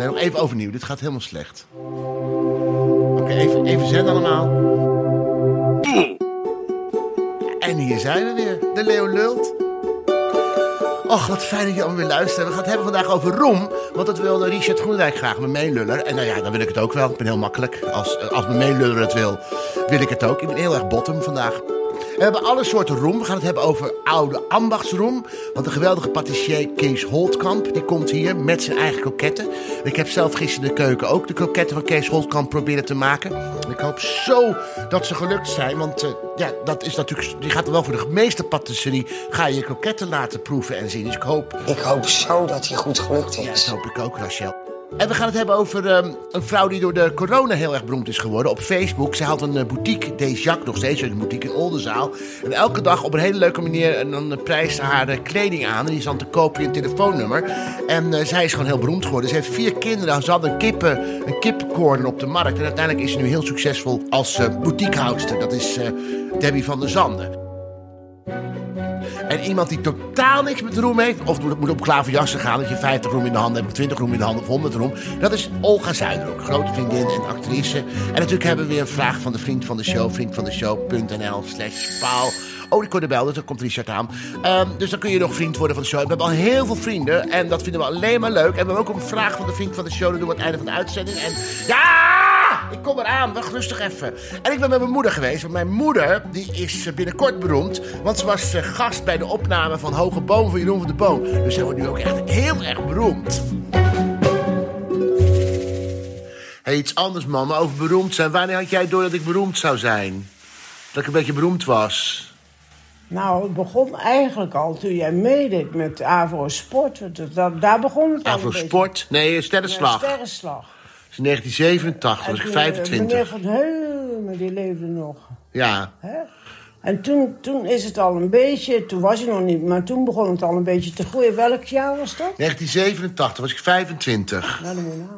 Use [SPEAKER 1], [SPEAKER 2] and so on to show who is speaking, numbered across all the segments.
[SPEAKER 1] Nee, even overnieuw. Dit gaat helemaal slecht. Oké, even, even allemaal. En hier zijn we weer. De Leo lult. Och, wat fijn dat je allemaal weer luistert. We gaan het hebben vandaag over roem. Want dat wilde Richard Groenendijk graag, mijn meeluller. En nou ja, dan wil ik het ook wel. Ik ben heel makkelijk. Als, als mijn meeluller het wil, wil ik het ook. Ik ben heel erg bottom vandaag. We hebben alle soorten roem. We gaan het hebben over oude ambachtsroem. Want de geweldige patissier Kees Holtkamp... die komt hier met zijn eigen kroketten. Ik heb zelf gisteren in de keuken ook de kroketten van Kees Holtkamp proberen te maken. En ik hoop zo dat ze gelukt zijn. Want uh, ja, dat is natuurlijk... Die gaat er wel voor de meeste patisserie... ga je je kroketten laten proeven en zien. Dus ik hoop...
[SPEAKER 2] Ik hoop zo dat hij goed gelukt is.
[SPEAKER 1] Ja, dat hoop ik ook, Rachel. En we gaan het hebben over um, een vrouw die door de corona heel erg beroemd is geworden. Op Facebook. Ze had een uh, boutique, Deze Jacques nog steeds, een boutique in Oldenzaal. En elke dag op een hele leuke manier en dan prijst ze haar uh, kleding aan. En die is dan te koop via een telefoonnummer. En zij is gewoon heel beroemd geworden. Ze heeft vier kinderen. Ze had een, kippen, een kipcorner op de markt. En uiteindelijk is ze nu heel succesvol als boutiquehoudster. Dat is Debbie van der Zanden. En iemand die totaal niks met roem heeft, of moet op klaverjassen gaan, dat je 50 roem in de hand hebt, 20 roem in de hand of 100 roem. Dat is Olga Zuiderhoek, grote vriendin en actrice. En natuurlijk hebben we weer een vraag van de vriend van de show, vriendvandeshow.nl slash paal. Oh, ik hoor de bel, dus dan komt Richard aan. Um, dus dan kun je nog vriend worden van de show. We hebben al heel veel vrienden en dat vinden we alleen maar leuk. En we hebben ook een vraag van de vriend van de show. Dat doen we aan het einde van de uitzending. En ja, ik kom eraan. Wacht rustig even. En ik ben met mijn moeder geweest. Want mijn moeder die is binnenkort beroemd. Want ze was gast bij de opname van Hoge Boom van Jeroen van de Boom. Dus zij wordt nu ook echt heel erg beroemd. Hey, iets anders, mama, over beroemd zijn. Wanneer had jij door dat ik beroemd zou zijn? Dat ik een beetje beroemd was?
[SPEAKER 3] Nou, het begon eigenlijk al toen jij meedeed met Avro Sport. Dat, daar begon het al
[SPEAKER 1] Avro Sport? Nee, Sterrenslag.
[SPEAKER 3] Ja, Sterrenslag.
[SPEAKER 1] Dat is in 1987, was ik 25.
[SPEAKER 3] Meneer Van Heumen, die leefde nog.
[SPEAKER 1] Ja.
[SPEAKER 3] Hè? En toen, toen is het al een beetje, toen was hij nog niet, maar toen begon het al een beetje te groeien. Welk jaar was dat?
[SPEAKER 1] 1987, was ik 25.
[SPEAKER 3] Nou, dan moet je nou.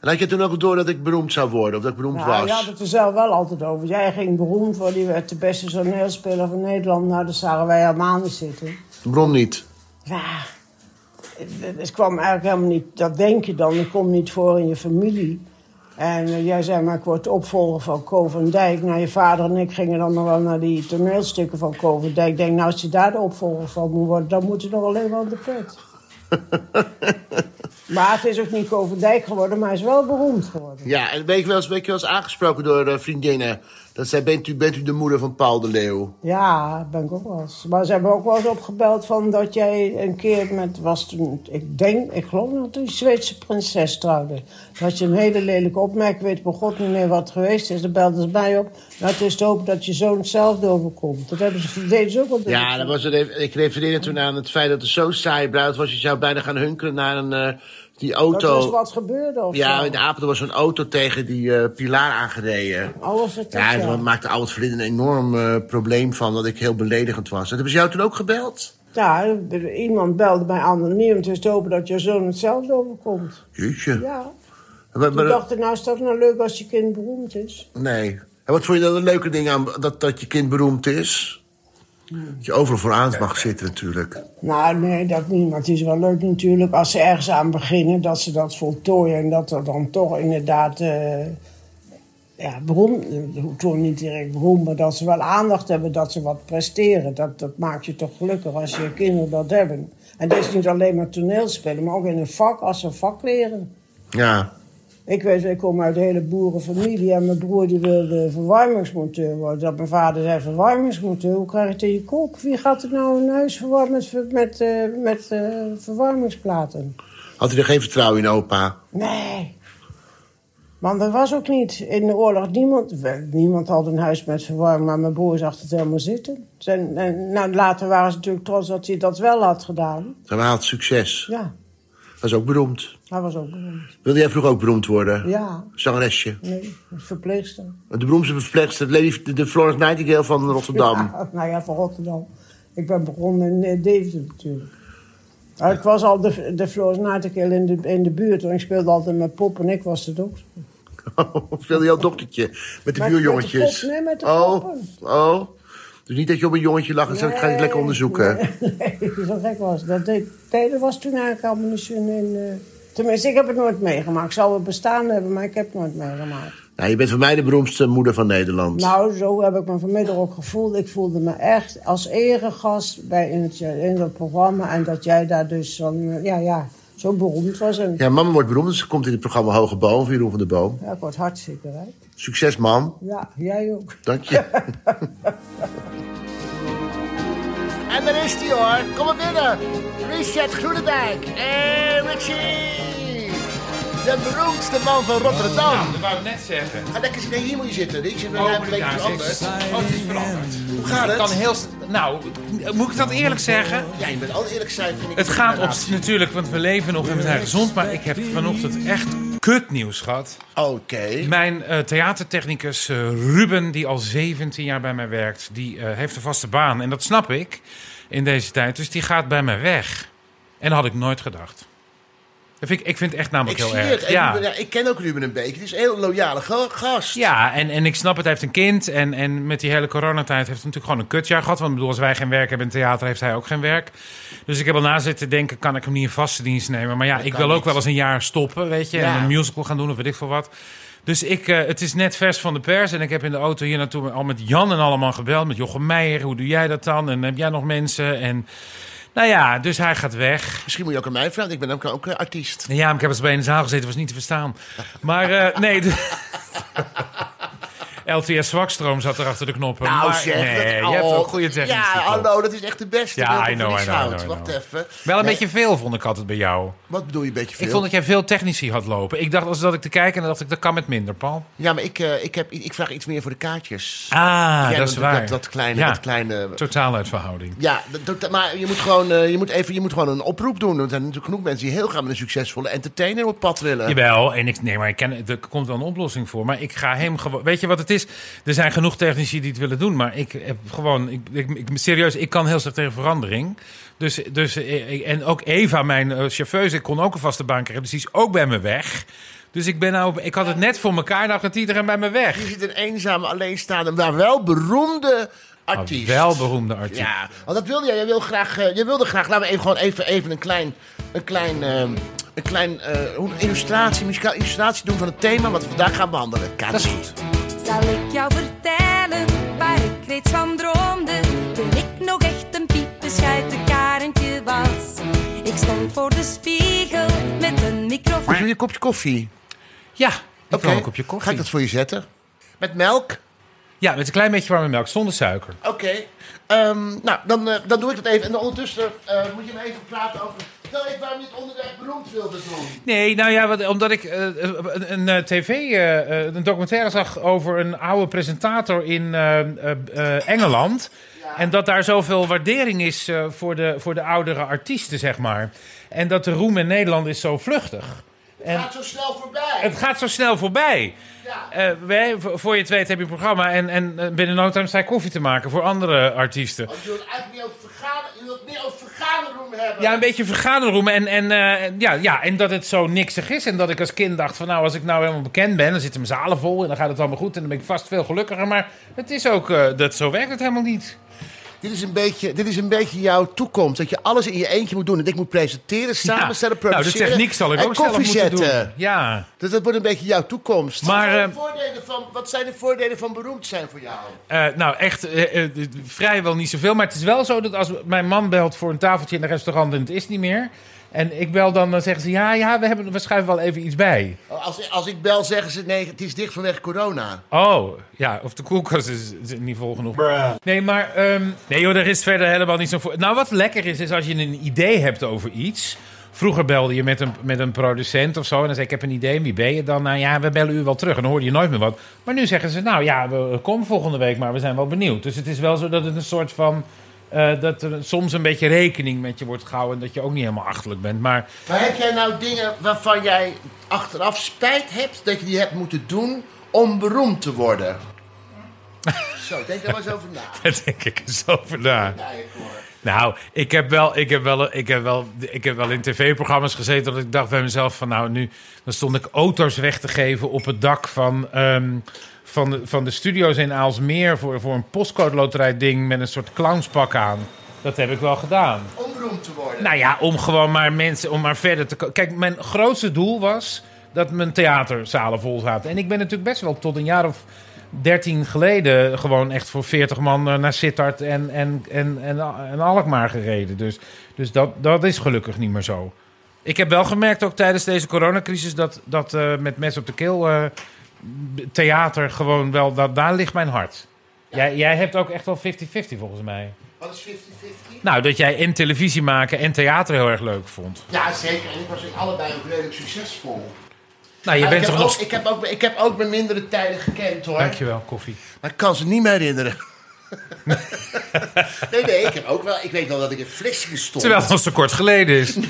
[SPEAKER 1] En had je toen ook door dat ik beroemd zou worden, of dat ik beroemd
[SPEAKER 3] Nou,
[SPEAKER 1] was?
[SPEAKER 3] je had het er zelf wel altijd over. Jij ging beroemd worden, je werd de beste toneelspeler van Nederland. Nou, dat zagen wij helemaal niet zitten.
[SPEAKER 1] Waarom niet?
[SPEAKER 3] Ja, het, kwam eigenlijk helemaal niet, dat denk je dan, het komt niet voor in je familie. En eh, jij zei, maar ik word opvolger van Ko van Dijk. Nou, je vader en ik gingen dan nog wel naar die toneelstukken van Ko van Dijk. Ik denk, nou, als je daar de opvolger van moet worden, dan moet je nog alleen aan de pet. maar het is ook niet van Dijk geworden, maar hij is wel beroemd geworden.
[SPEAKER 1] Ja, en ben ik wel eens, ben ik wel eens aangesproken door eh, vriendinnen. Dat zei, bent u, bent u de moeder van Paul de Leeuw?
[SPEAKER 3] Ja, ben ik ook wel eens. Maar ze hebben ook wel eens opgebeld van dat jij een keer met, was toen, ik denk, ik geloof dat toen die Zweedse prinses trouwde. Dat je een hele lelijke opmerking weet, bij god niet meer wat het geweest is. Dan belden ze mij op. Nou, het is te hopen dat je zoon hetzelfde overkomt. Dat hebben ze, deden ze ook wel.
[SPEAKER 1] Ja, dat was het, ik refereerde toen aan het feit dat het zo saai bruid was. Je zou bijna gaan hunkeren naar een, eh, die
[SPEAKER 3] Dat
[SPEAKER 1] auto.
[SPEAKER 3] is wat gebeurde of
[SPEAKER 1] Ja,
[SPEAKER 3] zo.
[SPEAKER 1] in de Apeldoorn was zo'n auto tegen die eh, pilaar aangereden.
[SPEAKER 3] Oh, was het dat,
[SPEAKER 1] Ja,
[SPEAKER 3] ja.
[SPEAKER 1] en daar maakte oud vriend een enorm eh, probleem van dat ik heel beledigend was. En hebben ze jou toen ook gebeld?
[SPEAKER 3] Ja, er- iemand belde mij anoniem. Het is te hopen dat je zoon hetzelfde overkomt.
[SPEAKER 1] Jeetje.
[SPEAKER 3] Ja.
[SPEAKER 1] Maar-
[SPEAKER 3] dacht ik, nou is dat nou leuk als je kind beroemd is.
[SPEAKER 1] nee. En wat vond je dan een leuke ding aan dat, dat je kind beroemd is? Dat je overal vooraan mag zitten natuurlijk.
[SPEAKER 3] Nou, nee, dat niet. Maar het is wel leuk natuurlijk als ze ergens aan beginnen, dat ze dat voltooien. En dat er dan toch inderdaad, eh ja, beroemd, eh, toch niet direct beroemd, maar dat ze wel aandacht hebben, dat ze wat presteren. Dat, dat maakt je toch gelukkig als je kinderen dat hebben. En dat is niet alleen maar toneelspelen, maar ook in een vak, als ze een vak leren.
[SPEAKER 1] Ja.
[SPEAKER 3] Ik weet, ik kom uit een hele boerenfamilie en mijn broer die wilde verwarmingsmonteur worden. Dat mijn vader zei, verwarmingsmonteur, hoe krijg je het in je kop? Wie gaat er nou een huis verwarmen met, met, eh, met eh, verwarmingsplaten?
[SPEAKER 1] Had u er geen vertrouwen in, opa?
[SPEAKER 3] Nee. Want er was ook niet in de oorlog niemand. Niemand had een huis met verwarming, maar mijn broer zag het helemaal zitten. En, nou, later waren ze natuurlijk trots dat hij dat wel had gedaan.
[SPEAKER 1] Ze had succes.
[SPEAKER 3] Ja,
[SPEAKER 1] Is ook beroemd.
[SPEAKER 3] hij was ook beroemd.
[SPEAKER 1] Wilde jij vroeger ook beroemd worden?
[SPEAKER 3] Ja,
[SPEAKER 1] Zangeresje.
[SPEAKER 3] nee, verpleegster.
[SPEAKER 1] De beroemdste verpleegster, de, de Florence Nightingale van Rotterdam.
[SPEAKER 3] Ja, nou ja, van Rotterdam. Ik ben begonnen in eh, Deventer natuurlijk. Ik was al de, de Floris Nightingale in de, in de buurt. En ik speelde altijd met pop en ik was het ook.
[SPEAKER 1] Speelde jouw dochtertje met de buurjongetjes?
[SPEAKER 3] met de pop, nee, met de
[SPEAKER 1] oh,
[SPEAKER 3] poppen.
[SPEAKER 1] oh. Dus niet dat je op een jongetje lag en zei, ik ga het lekker onderzoeken.
[SPEAKER 3] Nee, nee, zo gek was dat. Deed, nee, dat was toen eigenlijk zo in, in, eh, Tenminste, ik heb het nooit meegemaakt. Ik zou het bestaan hebben, maar ik heb het nooit meegemaakt.
[SPEAKER 1] Nou, je bent voor mij de beroemdste moeder van Nederland.
[SPEAKER 3] Nou, zo heb ik me vanmiddag ook gevoeld. Ik voelde me echt als eregast bij in, het, in dat programma. En dat jij daar dus van, ja, ja, zo beroemd was. En,
[SPEAKER 1] Ja, mama wordt beroemd, dus ze komt in het programma Hoge Boom van Jeroen van der Boom.
[SPEAKER 3] ja, ik word hartstikke rijk.
[SPEAKER 1] Succes, mam.
[SPEAKER 3] Ja, jij ook.
[SPEAKER 1] Dank je. en daar is hij hoor. Kom maar binnen. Richard Groenendijk. En Richie. De beroemdste man van Rotterdam.
[SPEAKER 4] Dat wou ik net zeggen.
[SPEAKER 1] Ga lekker zitten. Hier moet je zitten. We
[SPEAKER 4] Oh,
[SPEAKER 1] hebben een anders.
[SPEAKER 4] Oh, het is veranderd.
[SPEAKER 1] Hoe gaat
[SPEAKER 4] Het kan heel... Nou, moet ik dat eerlijk zeggen?
[SPEAKER 1] Ja, je bent al eerlijk zijn, vind ik.
[SPEAKER 4] Het gaat op natuurlijk, want we leven nog en we zijn gezond. Maar ik heb vanochtend echt kutnieuws gehad.
[SPEAKER 1] Oké.
[SPEAKER 4] Mijn eh, theatertechnicus eh, Ruben, die al 17 jaar bij mij werkt, die eh, heeft een vaste baan. En dat snap ik in deze tijd. Dus die gaat bij mij weg. En dat had ik nooit gedacht. Dat vind ik, ik vind het echt namelijk
[SPEAKER 1] Ik
[SPEAKER 4] heel erg.
[SPEAKER 1] En
[SPEAKER 4] ja.
[SPEAKER 1] Ik ken ook Ruben een beetje. Het is een heel loyale ga- gast.
[SPEAKER 4] Ja, en, en ik snap het, hij heeft een kind. En, en met die hele coronatijd heeft hij natuurlijk gewoon een kutjaar gehad. Want bedoel, als wij geen werk hebben in theater, heeft hij ook geen werk. Dus ik heb al na zitten denken, kan ik hem niet in vaste dienst nemen? Maar ja, ik wil ook wel eens een jaar stoppen, weet je.
[SPEAKER 1] Ja.
[SPEAKER 4] En een musical gaan doen of weet ik veel wat. Dus ik, eh, het is net vers van de pers. En ik heb in de auto hier naartoe al met Jan en allemaal gebeld. Met Jochem Meijer, hoe doe jij dat dan? En heb jij nog mensen? En nou ja, dus hij gaat weg.
[SPEAKER 1] Misschien moet je ook aan mij vragen. Ik ben ook, ook artiest.
[SPEAKER 4] Ja, maar ik heb eens bij in de zaal gezeten, was niet te verstaan. Maar eh, nee. LTS Zwakstroom zat er achter de knoppen.
[SPEAKER 1] Nou
[SPEAKER 4] maar,
[SPEAKER 1] zeg,
[SPEAKER 4] nee,
[SPEAKER 1] dat,
[SPEAKER 4] je
[SPEAKER 1] oh,
[SPEAKER 4] hebt ook goede technici.
[SPEAKER 1] Ja, hallo, dat is echt de beste.
[SPEAKER 4] Ja, I know, I know, I know,
[SPEAKER 1] Wacht even.
[SPEAKER 4] Wel een
[SPEAKER 1] Nee,
[SPEAKER 4] beetje veel vond ik altijd bij jou.
[SPEAKER 1] Wat bedoel je een beetje veel?
[SPEAKER 4] Ik vond dat jij veel technici had lopen. Ik dacht als dat ik te kijken en dan dacht ik dat kan met minder, Paul.
[SPEAKER 1] Ja, maar ik, eh, ik, heb, ik vraag iets meer voor de kaartjes.
[SPEAKER 4] Ah,
[SPEAKER 1] Jij
[SPEAKER 4] dat is waar.
[SPEAKER 1] Dat, dat kleine...
[SPEAKER 4] Ja.
[SPEAKER 1] Dat kleine
[SPEAKER 4] Totaal uit verhouding.
[SPEAKER 1] ja, dat- maar je moet gewoon, eh, je moet even, je moet gewoon een oproep doen. Er zijn natuurlijk genoeg mensen die heel graag met een succesvolle entertainer op pad willen.
[SPEAKER 4] Jawel, en ik, nee, maar ik ken, er komt wel een oplossing voor. Maar ik ga hem gewoon. Weet je wat het is? Er zijn genoeg technici die het willen doen. Maar ik heb gewoon. Ik, ik, ik- serieus, ik kan heel slecht tegen verandering. Dus, dus, eh, ik- en ook Eva, mijn eh, chauffeuse, ik kon ook een vaste baan krijgen. Dus die is ook bij me weg. Dus ik, ben nou, ik had het net voor elkaar. Nou gaat iedereen bij me weg.
[SPEAKER 1] Je ziet een eenzame, alleenstaande, maar wel beroemde artiest.
[SPEAKER 4] Wel beroemde artiest.
[SPEAKER 1] Ja, want dat wilde jij. Jij, wil graag, eh, jij wilde graag, laten we even, gewoon even, even een klein, een klein, ehm, een klein eh, illustratie, muzikale illustratie doen van het thema wat we vandaag gaan behandelen. Kijk,
[SPEAKER 4] Dat is goed.
[SPEAKER 5] Zal ik jou vertellen waar ik reeds van droomde? Toen ik nog echt een piepenschijten karentje was. Ik stond voor de spiegel met een microfoon.
[SPEAKER 1] Wil je een kopje koffie?
[SPEAKER 4] Ja, ik wil een kopje koffie.
[SPEAKER 1] Ga ik dat voor je zetten? Met melk?
[SPEAKER 4] Ja, met een klein beetje warme melk, zonder suiker.
[SPEAKER 1] Oké. Ehm, nou, dan, eh, dan doe ik dat even. En ondertussen eh, moet je me even praten over... Waarom het onderwerp beroemd wilde doen.
[SPEAKER 4] Nee, nou ja, wat, omdat ik eh, een, een, eh, tv, eh, een documentaire zag over een oude presentator in Engeland. En dat daar zoveel waardering is voor, de, voor de oudere artiesten, zeg maar. En dat de roem in Nederland is zo vluchtig. En
[SPEAKER 1] Gaat zo snel voorbij.
[SPEAKER 4] het gaat zo snel voorbij.
[SPEAKER 1] Ja.
[SPEAKER 4] Wij, voor je het weet heb je een programma en, en binnen no time sta je koffie te maken voor andere artiesten.
[SPEAKER 1] Want je wilt eigenlijk niet over vergaderen, je wilt meer over vergaderroom.
[SPEAKER 4] Ja, een beetje vergaderroemen. En, en, eh, ja, ja, en dat het zo niksig is. En dat ik als kind dacht van nou, als ik nou helemaal bekend ben... dan zitten mijn zalen vol en dan gaat het allemaal goed. En dan ben ik vast veel gelukkiger. Maar het is ook, eh, dat, zo werkt het helemaal niet.
[SPEAKER 1] Dit is, een beetje, dit is een beetje jouw toekomst. Dat je alles in je eentje moet doen. Dat ik moet presenteren, samenstellen,
[SPEAKER 4] Ja. Nou, de
[SPEAKER 1] produceren.
[SPEAKER 4] techniek zal ik
[SPEAKER 1] en
[SPEAKER 4] ook zelf moeten
[SPEAKER 1] zetten.
[SPEAKER 4] doen. Ja.
[SPEAKER 1] Dus dat wordt een beetje jouw toekomst.
[SPEAKER 4] Maar,
[SPEAKER 1] wat, zijn de
[SPEAKER 4] eh,
[SPEAKER 1] voordelen van, wat zijn de voordelen van beroemd zijn voor jou?
[SPEAKER 4] Eh, nou, echt eh, vrijwel niet zoveel. Maar het is wel zo dat als mijn man belt voor een tafeltje in een restaurant... en het is niet meer... En ik bel dan, dan zeggen ze... ja, ja, we, hebben, we schuiven wel even iets bij.
[SPEAKER 1] Als, als ik bel, zeggen ze nee, het is dicht vanwege corona.
[SPEAKER 4] Oh, ja, of de koelkast is, is niet vol genoeg. Nee, maar ehm, nee joh, er is verder helemaal niet zo voor. Nou, wat lekker is, is als je een idee hebt over iets. Vroeger belde je met een, met een producent of zo en dan zei ik, ik heb een idee, wie ben je dan? Nou ja, we bellen u wel terug en dan hoorde je nooit meer wat. Maar nu zeggen ze, nou ja, we komen volgende week, maar we zijn wel benieuwd. Dus het is wel zo dat het een soort van, eh, dat er soms een beetje rekening met je wordt gehouden en dat je ook niet helemaal achterlijk bent. Maar
[SPEAKER 1] Maar heb jij nou dingen waarvan jij achteraf spijt hebt dat je die hebt moeten doen om beroemd te worden? Zo, denk daar maar eens over na.
[SPEAKER 4] daar denk ik eens over na. Nou, ik heb wel, ik heb wel, ik heb wel, ik heb wel in tv-programma's gezeten dat ik dacht bij mezelf van nou nu, dan stond ik auto's weg te geven op het dak van, ehm, van, de, van de studio's in Aalsmeer voor, voor een postcode loterij ding met een soort clownspak aan. Dat heb ik wel gedaan.
[SPEAKER 1] Om beroemd te worden?
[SPEAKER 4] Nou ja, om gewoon maar mensen, om maar verder te komen. Kijk, mijn grootste doel was dat mijn theaterzalen vol zaten. En ik ben natuurlijk best wel tot een jaar of dertien geleden gewoon echt voor 40 man eh, naar Sittard en, en, en, en, en Alkmaar gereden. Dus, dus dat, dat is gelukkig niet meer zo. Ik heb wel gemerkt ook tijdens deze coronacrisis dat, dat eh, met mes op de keel eh, theater gewoon wel, dat, daar ligt mijn hart. Jij, jij hebt ook echt wel 50-50 volgens mij.
[SPEAKER 1] Wat is 50-50?
[SPEAKER 4] Nou, dat jij en televisie maken en theater heel erg leuk vond.
[SPEAKER 1] Ja, zeker. En ik was in allebei ook redelijk succesvol.
[SPEAKER 4] Nou, je
[SPEAKER 1] Maar
[SPEAKER 4] bent
[SPEAKER 1] ik, heb
[SPEAKER 4] toch
[SPEAKER 1] ook,
[SPEAKER 4] nog...
[SPEAKER 1] ik, heb ook, ik heb ook mijn mindere tijden gekend hoor.
[SPEAKER 4] Dankjewel, koffie.
[SPEAKER 1] Maar ik kan ze niet meer herinneren. nee, nee, ik heb ook wel. Ik weet wel dat ik in Vlissingen stond.
[SPEAKER 4] Terwijl het al zo kort geleden is.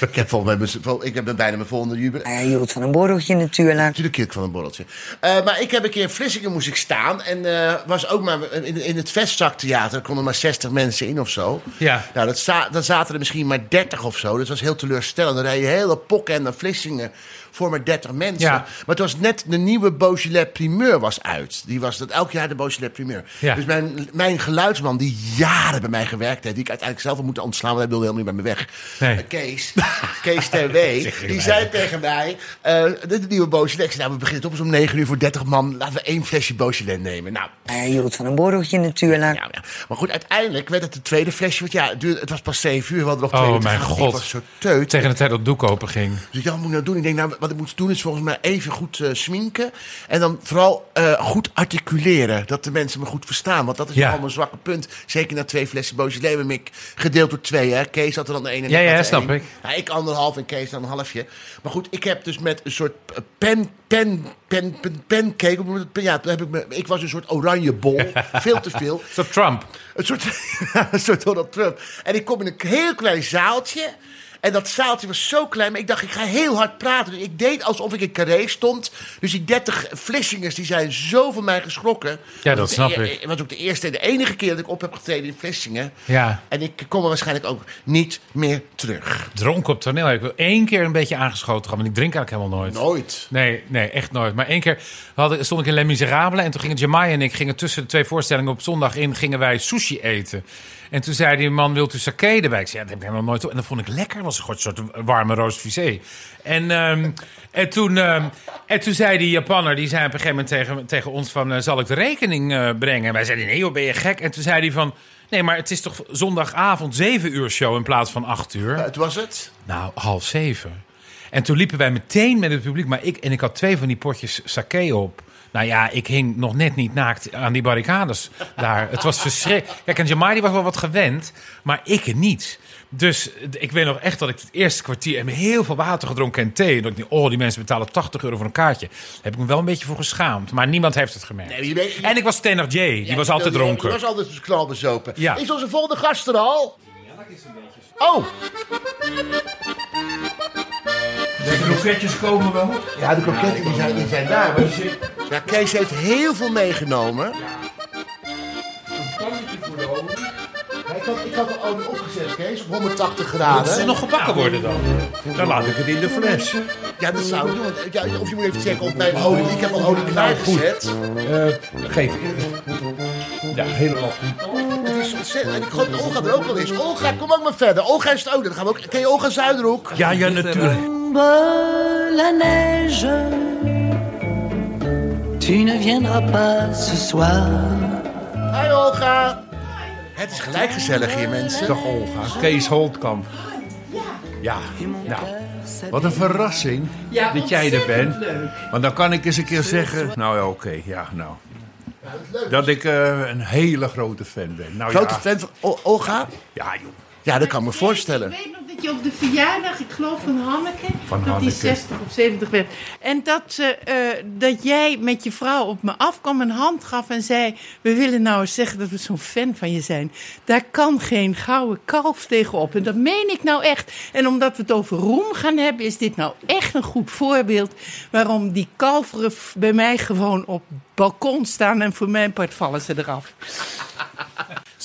[SPEAKER 1] Ik heb volgens mij mijn- ik heb bijna mijn volgende jubileum.
[SPEAKER 2] Hij hield van een borreltje natuurlijk.
[SPEAKER 1] Natuurlijk keer van een borreltje. Eh, maar ik heb een keer in Vlissingen moest ik staan. En eh, was ook maar in, in het Vestzaktheater. Er konden maar 60 mensen in of zo.
[SPEAKER 4] Ja.
[SPEAKER 1] Nou, dat za- dan zaten er misschien maar 30 of zo. Dat was heel teleurstellend. Dan rij je hele pokken naar Vlissingen voor maar 30 mensen.
[SPEAKER 4] Ja.
[SPEAKER 1] Maar het was net de nieuwe Beaujolais primeur was uit. Die was dat elk jaar de Beaujolais primeur.
[SPEAKER 4] Ja.
[SPEAKER 1] Dus mijn, mijn geluidsman die jaren bij mij gewerkt heeft... die ik uiteindelijk zelf had moeten ontslaan... want hij wilde helemaal niet bij me weg.
[SPEAKER 4] Nee.
[SPEAKER 1] Kees, Kees Terwee, die zei tegen mij... eh dit is de nieuwe Beaujolais. Ik zei, nou, we beginnen toch eens om 9 uur voor 30 man. Laten we één flesje Beaujolais nemen. Nou,
[SPEAKER 2] Hij hield van een borreltje natuurlijk.
[SPEAKER 1] ja, ja. Maar goed, uiteindelijk werd het het tweede flesje. Want ja, het, duurde- het was pas 7 uur. We hadden nog
[SPEAKER 4] Oh,
[SPEAKER 1] twee uur te
[SPEAKER 4] mijn
[SPEAKER 1] gaan.
[SPEAKER 4] god.
[SPEAKER 1] Ik was zo teut.
[SPEAKER 4] Tegen de tijd dat het doek open ging.
[SPEAKER 1] Dus ik dacht, wat moet ik nou doen? Ik denk, nou, wat ik moet doen is volgens mij even goed eh, sminken. En dan vooral eh, goed articuleren. Dat de mensen me goed verstaan. Want dat is nogal mijn zwakke punt. Zeker na twee flessen Beaujolais. heb ik gedeeld door twee. Hè. Kees had er dan de ene. en
[SPEAKER 4] Ja,
[SPEAKER 1] ik
[SPEAKER 4] ja, snap ik.
[SPEAKER 1] Ja, ik anderhalf en Kees dan een halfje. Maar goed, ik heb dus met een soort eh, pen, pen, pen, pen, pancake. Ja, toen heb ik, me, ik was een soort oranje bol. veel te veel.
[SPEAKER 4] Zo Trump.
[SPEAKER 1] Een soort, een soort Donald Trump. En ik kom in een heel klein zaaltje. En dat zaaltje was zo klein, maar ik dacht, ik ga heel hard praten. Dus ik deed alsof ik in Carré stond. Dus die 30 Vlissingers, die zijn zo van mij geschrokken.
[SPEAKER 4] Ja, dat snap
[SPEAKER 1] de-
[SPEAKER 4] ik.
[SPEAKER 1] Het was ook de eerste en de enige keer dat ik op heb getreden in Vlissingen.
[SPEAKER 4] Ja.
[SPEAKER 1] En ik kom er waarschijnlijk ook niet meer terug.
[SPEAKER 4] Dronken op toneel. Ik wil één keer een beetje aangeschoten gaan, want ik drink eigenlijk helemaal nooit.
[SPEAKER 1] Nooit.
[SPEAKER 4] Nee, nee, echt nooit. Maar één keer hadden, stond ik in Les Miserables en toen gingen Jamai en ik gingen tussen de twee voorstellingen op zondag in, gingen wij sushi eten. En toen zei die man, wilt u sake erbij? Ik zei, ja, dat heb ik helemaal nooit. En dat vond ik lekker. Was een soort warme roast visé. En, ehm, en, toen, ehm, en toen zei die Japanner, die zei op een gegeven moment tegen, tegen ons van, eh, zal ik de rekening eh, brengen? En wij zeiden, nee joh, ben je gek? En toen zei hij van, nee, maar het is toch zondagavond 7 uur show in plaats van 8 uur?
[SPEAKER 1] Het was het.
[SPEAKER 4] Nou, half zeven. En toen liepen wij meteen met het publiek. Maar ik, en ik had twee van die potjes sake op. Nou ja, ik hing nog net niet naakt aan die barricades daar. Het was verschrikkelijk. Kijk, en Jamai was wel wat gewend, maar ik niet. Dus ik weet nog echt dat ik het eerste kwartier... en heel veel water gedronken en thee. En dat ik dacht, oh, die mensen betalen 80 euro voor een kaartje. Daar heb ik me wel een beetje voor geschaamd. Maar niemand heeft het gemerkt.
[SPEAKER 1] Nee, je weet- je-
[SPEAKER 4] En ik was Thénardier, die
[SPEAKER 1] Ja,
[SPEAKER 4] was altijd
[SPEAKER 1] die-
[SPEAKER 4] dronken.
[SPEAKER 1] Die was altijd dus knalbezopen.
[SPEAKER 4] Ja.
[SPEAKER 1] Is onze volgende gast er al? Ja, dat is een beetje. Oh,
[SPEAKER 6] De kroketjes komen wel.
[SPEAKER 1] ja, de kroketten die zijn, die zijn daar. maar- Ja, Kees heeft heel veel meegenomen.
[SPEAKER 6] Een pannetje voor de olie.
[SPEAKER 1] Ik had, ik had de opgezet, Kees, op 180
[SPEAKER 4] Moet ze
[SPEAKER 1] graden.
[SPEAKER 4] nog gebakken worden dan?
[SPEAKER 6] Dan laat ik het in de fles.
[SPEAKER 1] Ja, dat zou ik doen. Want, ja, of je moet even checken of mijn olie... Ik heb al olie klaargezet.
[SPEAKER 6] Eh, geef Ja, helemaal goed.
[SPEAKER 1] Het is ontzettend. En ik geloof dat Olga er ook wel is. Olga, kom ook maar verder. Olga is het ook. Dan gaan we ook... Ken je Olga Zuiderhoek?
[SPEAKER 6] Ja, ja, natuurlijk.
[SPEAKER 7] la neige, tu ne viendras pas ce soir.
[SPEAKER 1] Hi Olga. Het is gelijk gezellig hier, mensen.
[SPEAKER 6] Dag Olga. Kees Holtkamp. Ja, nou, wat een verrassing dat jij er bent. Want dan kan ik eens een keer zeggen... Nou ja, oké, ja, nou. Dat ik eh, een hele grote fan ben. Nou
[SPEAKER 1] Grote
[SPEAKER 6] ja,
[SPEAKER 1] fan van Olga?
[SPEAKER 6] ja, joh.
[SPEAKER 1] Ja, dat kan ik me voorstellen.
[SPEAKER 8] Ik weet nog je op de verjaardag, ik geloof van Hanneke,
[SPEAKER 6] Van
[SPEAKER 8] dat
[SPEAKER 6] Hanneke.
[SPEAKER 8] die 60 of 70 werd. En dat, ze, eh, dat jij met je vrouw op me afkwam, een hand gaf en zei: We willen nou eens zeggen dat we zo'n fan van je zijn. Daar kan geen gouden kalf tegenop. En dat meen ik nou echt. En omdat we het over roem gaan hebben, is dit nou echt een goed voorbeeld waarom die kalveren bij mij gewoon op balkon staan en voor mijn part vallen ze eraf.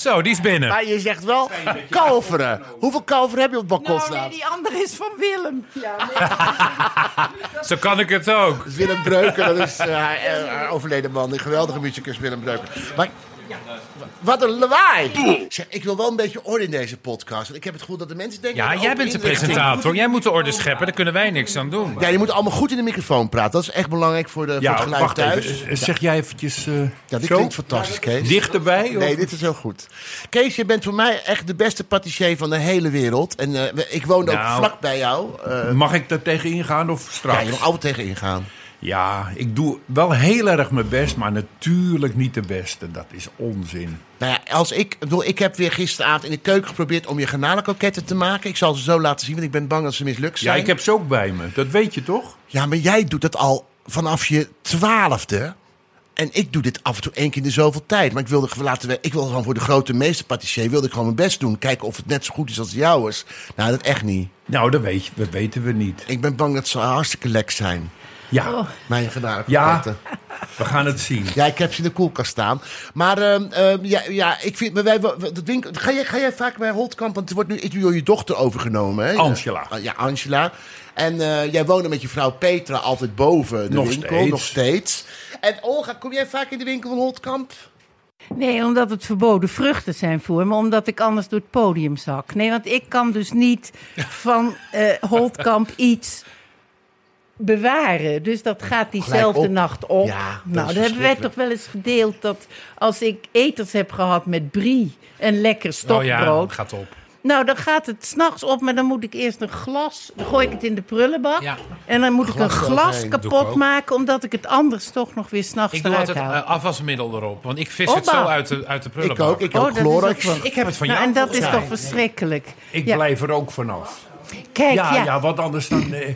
[SPEAKER 4] Zo, die is binnen.
[SPEAKER 1] Maar je zegt wel kalveren. Hoeveel kalveren heb je op het balkon
[SPEAKER 8] Nou, nee,
[SPEAKER 1] staan?
[SPEAKER 8] die andere is van Willem. Ja, nee.
[SPEAKER 4] Zo kan ik het ook.
[SPEAKER 1] Dat is Willem Breuker, dat is eh, haar- haar overleden man. Een geweldige muzikus, Willem Breuker. Maar Wat een lawaai. Zeg, ik wil wel een beetje orde in deze podcast. Want ik heb het gevoel dat de mensen denken...
[SPEAKER 4] Ja, jij bent de presentator. Jij moet de orde scheppen. Daar kunnen wij niks aan doen.
[SPEAKER 1] Ja, je moet allemaal goed in de microfoon praten. Dat is echt belangrijk voor, de, voor het geluid
[SPEAKER 6] wacht
[SPEAKER 1] thuis.
[SPEAKER 6] even. Eh, Zeg jij eventjes eh,
[SPEAKER 1] Ja, dit
[SPEAKER 6] zo?
[SPEAKER 1] klinkt fantastisch, Kees.
[SPEAKER 6] Dichterbij? of-
[SPEAKER 1] Nee, dit is heel goed. Kees, je bent voor mij echt de beste patissier van de hele wereld. En eh, we- ik woonde ook
[SPEAKER 6] Nou.
[SPEAKER 1] vlak bij jou. Eh,
[SPEAKER 6] Mag ik daar tegen ingaan of straks?
[SPEAKER 1] ja, je mag altijd tegen ingaan.
[SPEAKER 6] Ja, ik doe wel heel erg mijn best, maar natuurlijk niet de beste. Dat is onzin.
[SPEAKER 1] Nou ja, als ik, ik bedoel, ik heb weer gisteravond in de keuken geprobeerd om je garnalenkoketten te maken. Ik zal ze zo laten zien, want ik ben bang dat ze mislukt
[SPEAKER 6] Ja,
[SPEAKER 1] zijn.
[SPEAKER 6] ik heb ze ook bij me. Dat weet je toch?
[SPEAKER 1] Ja, maar jij doet dat al vanaf je twaalfde. En ik doe dit af en toe één keer in de zoveel tijd. Maar ik wilde gewoon laten we- ik wilde gewoon voor de grote meester patissier wilde ik gewoon mijn best doen. Kijken of het net zo goed is als jou is. Nou, dat echt niet.
[SPEAKER 6] Nou, dat, weet je, dat weten we niet.
[SPEAKER 1] Ik ben bang dat ze hartstikke lek zijn.
[SPEAKER 6] Ja,
[SPEAKER 1] Mijn
[SPEAKER 6] ja
[SPEAKER 1] garnalenkoketten.
[SPEAKER 6] we gaan het zien.
[SPEAKER 1] Ja, ik heb ze in de koelkast staan. Maar ehm, ehm, ja, ja, ik vind. Maar wij, dat winkel, ga, jij, ga jij vaak bij Holtkamp? Want er wordt nu is nu door je dochter overgenomen. Hè?
[SPEAKER 6] Angela.
[SPEAKER 1] Ja, ja, Angela. En eh, jij woonde met je vrouw Petra altijd boven de
[SPEAKER 6] Nog
[SPEAKER 1] winkel.
[SPEAKER 6] steeds.
[SPEAKER 1] Nog steeds. En Olga, kom jij vaak in de winkel van Holtkamp?
[SPEAKER 8] Nee, omdat het verboden vruchten zijn voor me, omdat ik anders door het podium zak. Nee, want ik kan dus niet van eh Holtkamp iets bewaren. Dus dat gaat diezelfde
[SPEAKER 1] op.
[SPEAKER 8] nacht op.
[SPEAKER 1] Ja, dat
[SPEAKER 8] nou, dan hebben wij toch wel eens gedeeld dat als ik eters heb gehad met brie en lekker
[SPEAKER 4] Oh
[SPEAKER 8] stokbrood.
[SPEAKER 4] ja, gaat op.
[SPEAKER 8] Nou, dan gaat het s'nachts op, maar dan moet ik eerst een glas. Dan gooi ik het in de prullenbak.
[SPEAKER 4] Ja.
[SPEAKER 8] En dan moet ik een
[SPEAKER 1] Glas
[SPEAKER 4] ik
[SPEAKER 8] kapot maken, omdat ik het anders toch nog weer s'nachts
[SPEAKER 4] Ik doe
[SPEAKER 8] eruit
[SPEAKER 4] altijd
[SPEAKER 8] haal.
[SPEAKER 4] eh, afwasmiddel erop. Want ik vis het zo uit de, uit de
[SPEAKER 1] Ik
[SPEAKER 4] prullenbak.
[SPEAKER 1] ook. Ik
[SPEAKER 8] Oh,
[SPEAKER 1] ook Clorox.
[SPEAKER 8] ook
[SPEAKER 4] Ik heb het van
[SPEAKER 8] Nou,
[SPEAKER 4] jou.
[SPEAKER 8] en dat is toch verschrikkelijk.
[SPEAKER 6] Ik
[SPEAKER 8] Ja.
[SPEAKER 6] blijf er ook vanaf.
[SPEAKER 8] Kijk,
[SPEAKER 6] Ja,
[SPEAKER 8] ja.
[SPEAKER 6] ja, want anders dan... eh,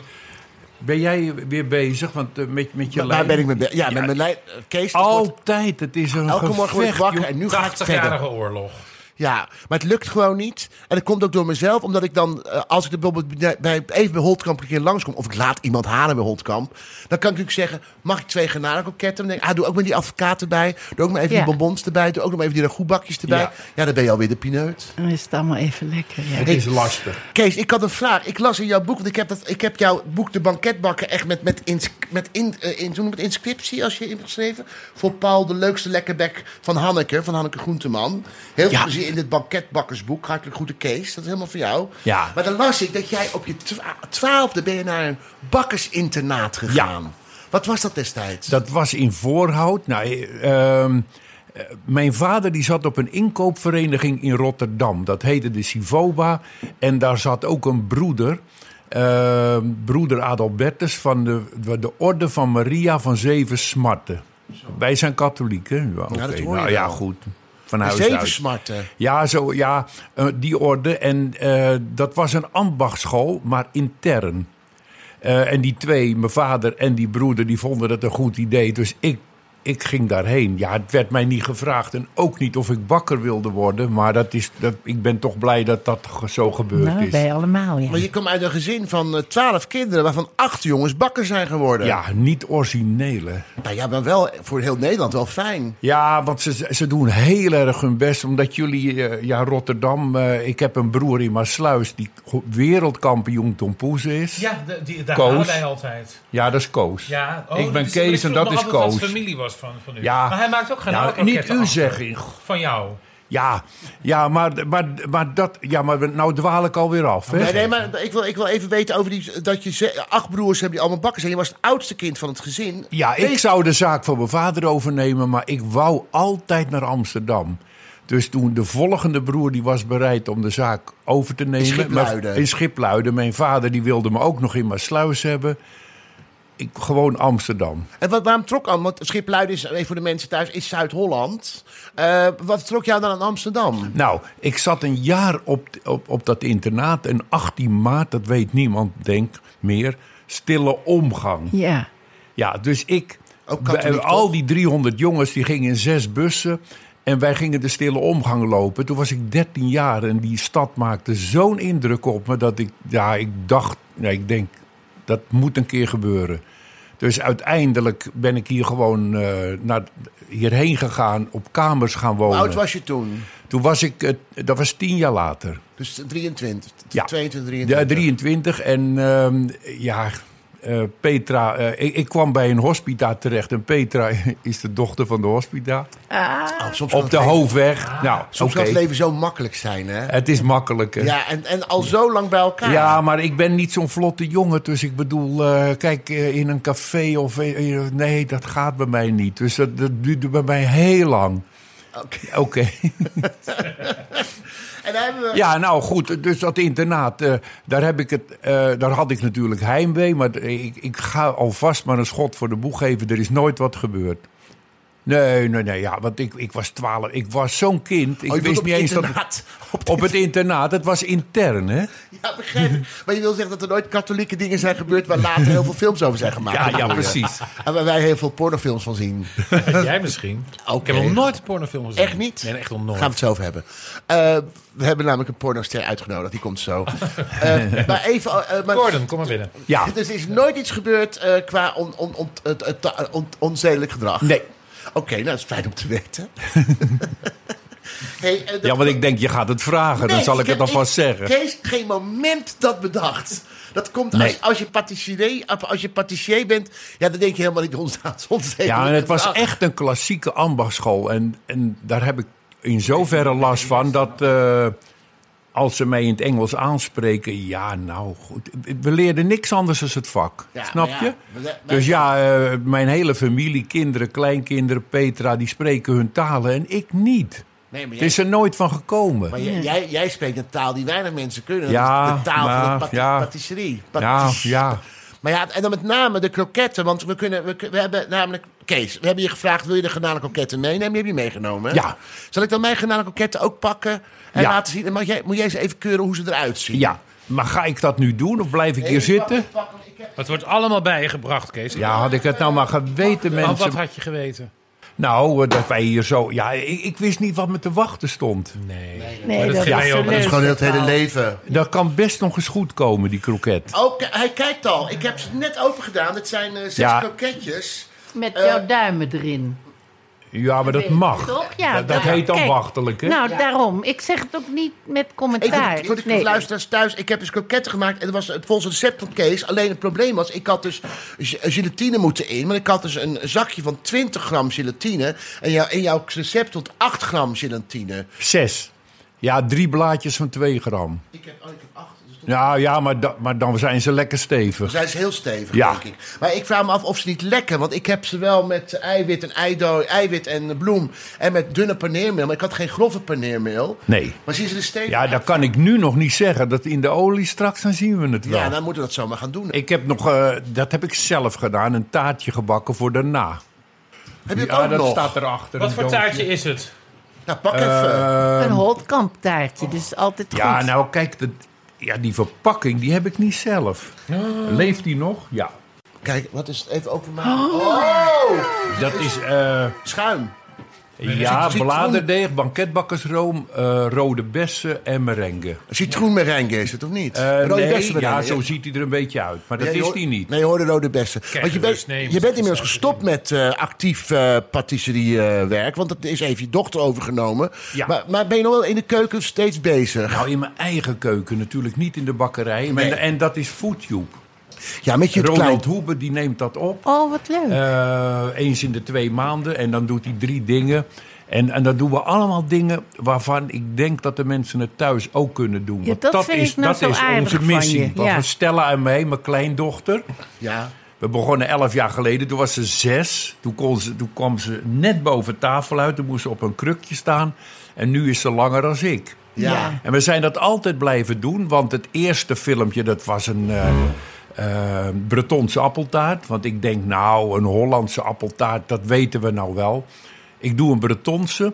[SPEAKER 6] ben jij weer bezig want, eh, met, met je
[SPEAKER 1] Waar
[SPEAKER 6] lijn?
[SPEAKER 1] ben ik mee bezig? Ja,
[SPEAKER 6] Ja,
[SPEAKER 1] met mijn lijn. eh, Kees, het
[SPEAKER 6] Altijd, het is een
[SPEAKER 1] elke morgen word ik
[SPEAKER 6] gevecht,
[SPEAKER 1] wakker en nu ga ik verder.
[SPEAKER 4] 80-jarige oorlog.
[SPEAKER 1] Ja, maar het lukt gewoon niet. En dat komt ook door mezelf, omdat ik dan, eh, als ik bijvoorbeeld bij, bij- even bij Holtkamp een keer langskom, of ik laat iemand halen bij Holtkamp, dan kan ik natuurlijk zeggen: mag ik twee garnalenkoketten? Dan denk ik, ah, doe ook maar die advocaat erbij, doe ook maar even
[SPEAKER 8] Ja.
[SPEAKER 1] die bonbons erbij, doe ook nog maar even die ragoutbakjes erbij. Ja.
[SPEAKER 6] Ja.
[SPEAKER 1] dan ben je alweer de pineut.
[SPEAKER 8] Dan is het allemaal even lekker. Ja.
[SPEAKER 6] Het is lastig.
[SPEAKER 1] Kees, ik had een vraag. Ik las in jouw boek, want ik heb, dat, ik heb jouw boek De Banketbakken echt met, met, ins, met, in, eh, in, het, inscriptie als je ingeschreven. Voor Paul, de leukste lekkerbek van Hanneke, van Hanneke Groenteman. Heel veel
[SPEAKER 6] Ja.
[SPEAKER 1] In dit banketbakkersboek. Hartelijk goede Kees, dat is helemaal voor jou.
[SPEAKER 6] Ja.
[SPEAKER 1] Maar dan las ik dat jij op je twa- twaalfde ben je naar een bakkersinternaat gegaan. Wat was dat destijds?
[SPEAKER 6] Dat was in Voorhout. Nou, eh, ehm, eh, mijn vader die zat op een inkoopvereniging in Rotterdam. Dat heette de Sivoba. En daar zat ook een broeder. eh, broeder Adalbertus van de, de Orde van Maria van Zeven Smarten. Wij zijn katholiek, hè? Ja, oké.
[SPEAKER 1] dat hoor je
[SPEAKER 6] nou, ja, goed. Van huis
[SPEAKER 1] Zeven
[SPEAKER 6] uit. Ja, zo, ja eh, die orde. En eh, dat was een ambachtschool, maar intern. Eh, en die twee, mijn vader en die broeder, die vonden het een goed idee. Dus ik, ik ging daarheen. Ja, het werd mij niet gevraagd. En ook niet of ik bakker wilde worden. Maar dat is, dat, ik ben toch blij dat dat zo gebeurd
[SPEAKER 8] Nou,
[SPEAKER 6] is.
[SPEAKER 8] wij allemaal, ja.
[SPEAKER 1] Maar je komt uit een gezin van eh, twaalf kinderen, waarvan acht jongens bakker zijn geworden.
[SPEAKER 6] Ja, niet originele.
[SPEAKER 1] Nou ja, maar wel voor heel Nederland wel fijn.
[SPEAKER 6] Ja, want ze, ze doen heel erg hun best. Omdat jullie, eh, ja, Rotterdam... eh, ik heb een broer in Maasluis die wereldkampioen tompoes is.
[SPEAKER 4] Ja, de- die, daar
[SPEAKER 6] Koos.
[SPEAKER 4] wij altijd.
[SPEAKER 6] Ja, dat is Koos.
[SPEAKER 4] Ja, oh,
[SPEAKER 6] ik ben
[SPEAKER 4] dus-
[SPEAKER 6] Kees en dat is Koos.
[SPEAKER 4] familie was van, van u.
[SPEAKER 6] Ja.
[SPEAKER 4] Maar hij maakt ook geen
[SPEAKER 6] Nou, niet u zeggen.
[SPEAKER 4] Van jou.
[SPEAKER 6] Ja, ja maar, maar, maar, dat, ja, maar nou dwaal ik alweer af. Hè?
[SPEAKER 1] Nee, nee, maar ik wil, ik wil even weten over die, dat je ze- acht broers hebt die allemaal bakken zijn. Je was het oudste kind van het gezin.
[SPEAKER 6] Ja, ik zou de zaak van mijn vader overnemen, maar ik wou altijd naar Amsterdam. Dus toen de volgende broer die was bereid om de zaak over te nemen.
[SPEAKER 1] Schipluiden.
[SPEAKER 6] maar- In Schipluiden. Mijn vader die wilde me ook nog in Maasluis hebben. Ik, gewoon Amsterdam.
[SPEAKER 1] En wat, waarom trok aan? Want Schipluiden is, even voor de mensen thuis, is Zuid-Holland. Eh, wat trok jou dan aan Amsterdam?
[SPEAKER 6] Nou, ik zat een jaar op, op, op dat internaat. En 18 maart, dat weet niemand, denk meer. Stille omgang.
[SPEAKER 8] Ja.
[SPEAKER 6] Ja, dus ik.
[SPEAKER 1] Ook katholiek,
[SPEAKER 6] al
[SPEAKER 1] toch?
[SPEAKER 6] die 300 jongens die gingen in zes bussen. En wij gingen de stille omgang lopen. Toen was ik 13 jaar en die stad maakte zo'n indruk op me dat ik, ja, ik dacht, ja, ik denk, dat moet een keer gebeuren. Dus uiteindelijk ben ik hier gewoon eh, naar, hierheen gegaan, op kamers gaan
[SPEAKER 1] Hoe
[SPEAKER 6] wonen.
[SPEAKER 1] oud was je toen?
[SPEAKER 6] Toen was ik, eh, dat was tien jaar later.
[SPEAKER 1] Dus 23,
[SPEAKER 6] Ja.
[SPEAKER 1] 22, 23.
[SPEAKER 6] Ja, 23. En ehm, ja, eh, Petra, eh, ik, ik kwam bij een hospita terecht en Petra is de dochter van de hospita.
[SPEAKER 3] Ah.
[SPEAKER 1] Oh, soms
[SPEAKER 6] Op de
[SPEAKER 1] leven-
[SPEAKER 6] hoofdweg. Nou,
[SPEAKER 1] Soms
[SPEAKER 6] oké.
[SPEAKER 1] kan het leven zo makkelijk zijn, hè?
[SPEAKER 6] Het is makkelijker.
[SPEAKER 1] Ja, en, en al zo lang bij elkaar.
[SPEAKER 6] Ja, maar ik ben niet zo'n vlotte jongen. Dus ik bedoel, eh, kijk, in een café of... nee, dat gaat bij mij niet. Dus dat, dat duurde bij mij heel lang.
[SPEAKER 1] Oké.
[SPEAKER 6] Oké.
[SPEAKER 1] En hebben we...
[SPEAKER 6] Ja, nou goed, dus dat internaat, eh, daar, heb ik het, eh, daar had ik natuurlijk heimwee. Maar ik, ik ga alvast maar een schot voor de boeg geven. Er is nooit wat gebeurd. Nee, nee, nee, ja, want ik, ik was twaalf. Ik was zo'n kind. Ik
[SPEAKER 1] Oh, je
[SPEAKER 6] wist niet eens dat...
[SPEAKER 1] internaat. Op,
[SPEAKER 6] Op het internaat, het was intern, hè?
[SPEAKER 1] Ja, begrijp ik. Maar je wil zeggen dat er nooit katholieke dingen zijn gebeurd... waar later heel veel films over zijn gemaakt.
[SPEAKER 6] Ja, ja, precies.
[SPEAKER 1] En waar wij heel veel pornofilms van zien.
[SPEAKER 4] Jij misschien.
[SPEAKER 1] Oké.
[SPEAKER 4] Ik heb nog nooit een pornofilm gezien.
[SPEAKER 1] Echt niet?
[SPEAKER 4] Nee, echt nog nooit.
[SPEAKER 1] Gaan we het zo over hebben. Eh, we hebben namelijk een pornoster uitgenodigd. Die komt zo. Eh, maar even... eh, maar,
[SPEAKER 4] Gordon, kom maar binnen.
[SPEAKER 6] Ja,
[SPEAKER 1] Dus er is nooit iets gebeurd eh, qua on, on, on, het- het- on- onzedelijk gedrag?
[SPEAKER 6] nee.
[SPEAKER 1] Oké, nou, dat is fijn om te weten. hey, eh, dat-
[SPEAKER 6] Ja, want ik denk, je gaat het vragen. dan zal ik, het alvast zeggen.
[SPEAKER 1] Kees, geen moment dat bedacht. Dat komt als,
[SPEAKER 6] Nee.
[SPEAKER 1] als, je patissier, als je patissier bent. Ja, dan denk je helemaal niet onzedelijk.
[SPEAKER 6] Ja, en het was echt een klassieke ambachtsschool. En, en daar heb ik in zoverre last van dat eh, als ze mij in het Engels aanspreken, ja, nou goed. We leerden niks anders dan het vak.
[SPEAKER 1] Ja,
[SPEAKER 6] snap
[SPEAKER 1] ja,
[SPEAKER 6] je? Dus ja, eh, mijn hele familie, kinderen, kleinkinderen, Petra, die spreken hun talen en ik niet.
[SPEAKER 1] Nee,
[SPEAKER 6] Het is er nooit van gekomen.
[SPEAKER 1] maar jij, jij, jij spreekt een taal die weinig mensen kunnen.
[SPEAKER 6] Ja,
[SPEAKER 1] de taal van de
[SPEAKER 6] ja.
[SPEAKER 1] patisserie.
[SPEAKER 6] Ja,
[SPEAKER 1] Patis-
[SPEAKER 6] ja.
[SPEAKER 1] Maar ja, en dan met name de kroketten. Want we, kunnen, we, kun- we hebben namelijk... Kees, we hebben je gevraagd, wil je de garnalenkroketten meenemen? Die heb je meegenomen. hè?
[SPEAKER 6] Ja.
[SPEAKER 1] Zal ik dan mijn garnalenkroketten ook pakken en
[SPEAKER 6] Ja.
[SPEAKER 1] laten zien? En mag jij, moet jij eens even keuren hoe ze eruit zien?
[SPEAKER 6] Ja, maar ga ik dat nu doen of blijf ik
[SPEAKER 1] Nee,
[SPEAKER 6] hier
[SPEAKER 1] ik
[SPEAKER 6] zitten?
[SPEAKER 1] pak ik heb-
[SPEAKER 4] Het wordt allemaal bij je gebracht, Kees.
[SPEAKER 6] Ja, had ik het nou maar geweten, mensen.
[SPEAKER 4] wat had je geweten?
[SPEAKER 6] Nou, eh, dat wij hier zo... Ja, ik, ik wist niet wat me te wachten stond.
[SPEAKER 4] Nee.
[SPEAKER 8] Nee,
[SPEAKER 4] Maar dat
[SPEAKER 8] dat
[SPEAKER 4] ook.
[SPEAKER 1] Dat is gewoon het hele leven.
[SPEAKER 6] Dat kan best nog eens goed komen, die kroket.
[SPEAKER 1] Oh, k- hij kijkt al. Ik heb ze net open gedaan. Het zijn eh, zes
[SPEAKER 6] Ja.
[SPEAKER 1] kroketjes.
[SPEAKER 8] Met
[SPEAKER 1] Eh,
[SPEAKER 8] jouw duimen erin.
[SPEAKER 6] Ja, maar dat mag.
[SPEAKER 8] toch? Ja,
[SPEAKER 6] dat heet
[SPEAKER 8] Kijk,
[SPEAKER 6] ambachtelijk, hè?
[SPEAKER 8] Nou, daarom. Ik zeg het ook niet met commentaar.
[SPEAKER 1] voor de
[SPEAKER 8] Nee.
[SPEAKER 1] luisteraars thuis. Ik heb dus kroketten gemaakt. En dat was het volgens het recept van Kees. Alleen het probleem was, ik had dus ge- gelatine moeten in. Maar ik had dus een zakje van 20 gram gelatine. En jou, in jouw recept stond 8 gram gelatine.
[SPEAKER 6] Zes. Ja, drie blaadjes van twee gram.
[SPEAKER 1] Ik heb, oh, ik heb 8.
[SPEAKER 6] Ja, ja maar, da- maar dan zijn ze lekker
[SPEAKER 1] Dan
[SPEAKER 6] stevig.
[SPEAKER 1] zijn ze heel stevig,
[SPEAKER 6] Ja.
[SPEAKER 1] denk ik. Maar ik vraag me af of ze niet lekken. Want ik heb ze wel met eiwit en eiwit en bloem. En met dunne paneermeel. Maar ik had geen grove paneermeel.
[SPEAKER 6] Nee.
[SPEAKER 1] Maar zien ze er stevig
[SPEAKER 6] Ja,
[SPEAKER 1] uit?
[SPEAKER 6] dat kan ik nu nog niet zeggen. Dat in de olie straks, dan zien we het wel.
[SPEAKER 1] Ja, dan moeten we dat zomaar gaan doen.
[SPEAKER 6] Ik heb nog, eh, dat heb ik zelf gedaan, een taartje gebakken voor daarna.
[SPEAKER 1] Heb je dat
[SPEAKER 6] Ja,
[SPEAKER 1] ook
[SPEAKER 6] dat
[SPEAKER 1] nog?
[SPEAKER 6] staat erachter.
[SPEAKER 4] Wat voor taartje is het?
[SPEAKER 1] Nou, pak even.
[SPEAKER 6] Eh,
[SPEAKER 8] Een holtkamptaartje, dus altijd goed.
[SPEAKER 6] ja, nou kijk, dat, ja, die verpakking die heb ik niet zelf. Leeft die nog? Ja.
[SPEAKER 1] Kijk, wat is het? Even openmaken. Oh!
[SPEAKER 6] Dat is eh,
[SPEAKER 1] Schuim.
[SPEAKER 6] Ja,
[SPEAKER 1] citroen.
[SPEAKER 6] bladerdeeg, banketbakkersroom, eh, rode bessen en merengue.
[SPEAKER 1] Citroenmerengue is het, of niet?
[SPEAKER 6] Eh,
[SPEAKER 1] rode
[SPEAKER 6] nee,
[SPEAKER 1] bessenmerengue.
[SPEAKER 6] ja, zo ziet hij er een beetje uit. Maar dat is die niet.
[SPEAKER 1] Nee, je hoorde rode bessen. Want je bent,
[SPEAKER 4] nee,
[SPEAKER 1] je bent inmiddels gestopt met eh, actief eh patisseriewerk. want dat is even je dochter overgenomen.
[SPEAKER 6] Ja.
[SPEAKER 1] Maar, maar ben je nog wel in de keuken steeds bezig?
[SPEAKER 6] Nou, in mijn eigen keuken natuurlijk, niet in de bakkerij.
[SPEAKER 1] Nee.
[SPEAKER 6] En, en dat is Foodtube.
[SPEAKER 1] Ja, met
[SPEAKER 6] Ronald
[SPEAKER 1] klein...
[SPEAKER 6] Hoebe die neemt dat op.
[SPEAKER 8] Oh, wat leuk.
[SPEAKER 6] Eh, eens in de twee maanden. En dan doet hij drie dingen. En, en dan doen we allemaal dingen waarvan ik denk dat de mensen het thuis ook kunnen doen.
[SPEAKER 8] Ja,
[SPEAKER 6] Want
[SPEAKER 8] dat vind
[SPEAKER 6] is,
[SPEAKER 8] ik nou
[SPEAKER 6] dat
[SPEAKER 8] zo
[SPEAKER 6] is
[SPEAKER 8] aardig
[SPEAKER 6] onze
[SPEAKER 8] van
[SPEAKER 6] missie. Want
[SPEAKER 8] ja.
[SPEAKER 6] we Stella en mij, mijn kleindochter.
[SPEAKER 1] Ja.
[SPEAKER 6] We begonnen elf jaar geleden, toen was ze zes. Toen, kon ze, toen kwam ze net boven tafel uit. Toen moest ze op een krukje staan. En nu is ze langer dan ik.
[SPEAKER 1] Ja.
[SPEAKER 8] Ja.
[SPEAKER 6] En we zijn dat altijd blijven doen, want het eerste filmpje dat was een eh, eh, Bretonse appeltaart. Want ik denk, nou, een Hollandse appeltaart, dat weten we nou wel. Ik doe een Bretonse.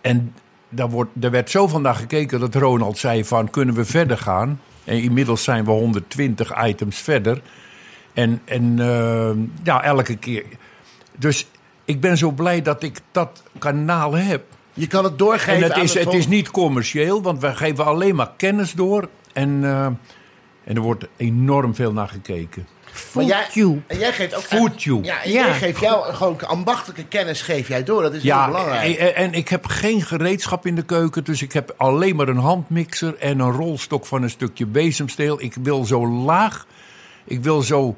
[SPEAKER 6] En daar, wordt, er werd zo vandaag gekeken dat Ronald zei van, kunnen we verder gaan? En inmiddels zijn we 120 items verder. En, en eh, ja, elke keer. Dus ik ben zo blij dat ik dat kanaal heb.
[SPEAKER 1] Je kan het doorgeven
[SPEAKER 6] En het is, het is niet commercieel, want wij geven alleen maar kennis door. En, eh, en er wordt enorm veel naar gekeken.
[SPEAKER 1] Maar jij, en jij geeft ook... Ja, en
[SPEAKER 8] Ja.
[SPEAKER 1] jij geeft jou gewoon ambachtelijke kennis geef jij door. Dat is heel
[SPEAKER 6] Ja,
[SPEAKER 1] belangrijk.
[SPEAKER 6] en, en ik heb geen gereedschap in de keuken. Dus ik heb alleen maar een handmixer en een rolstok van een stukje bezemsteel. Ik wil zo laag ik wil zo.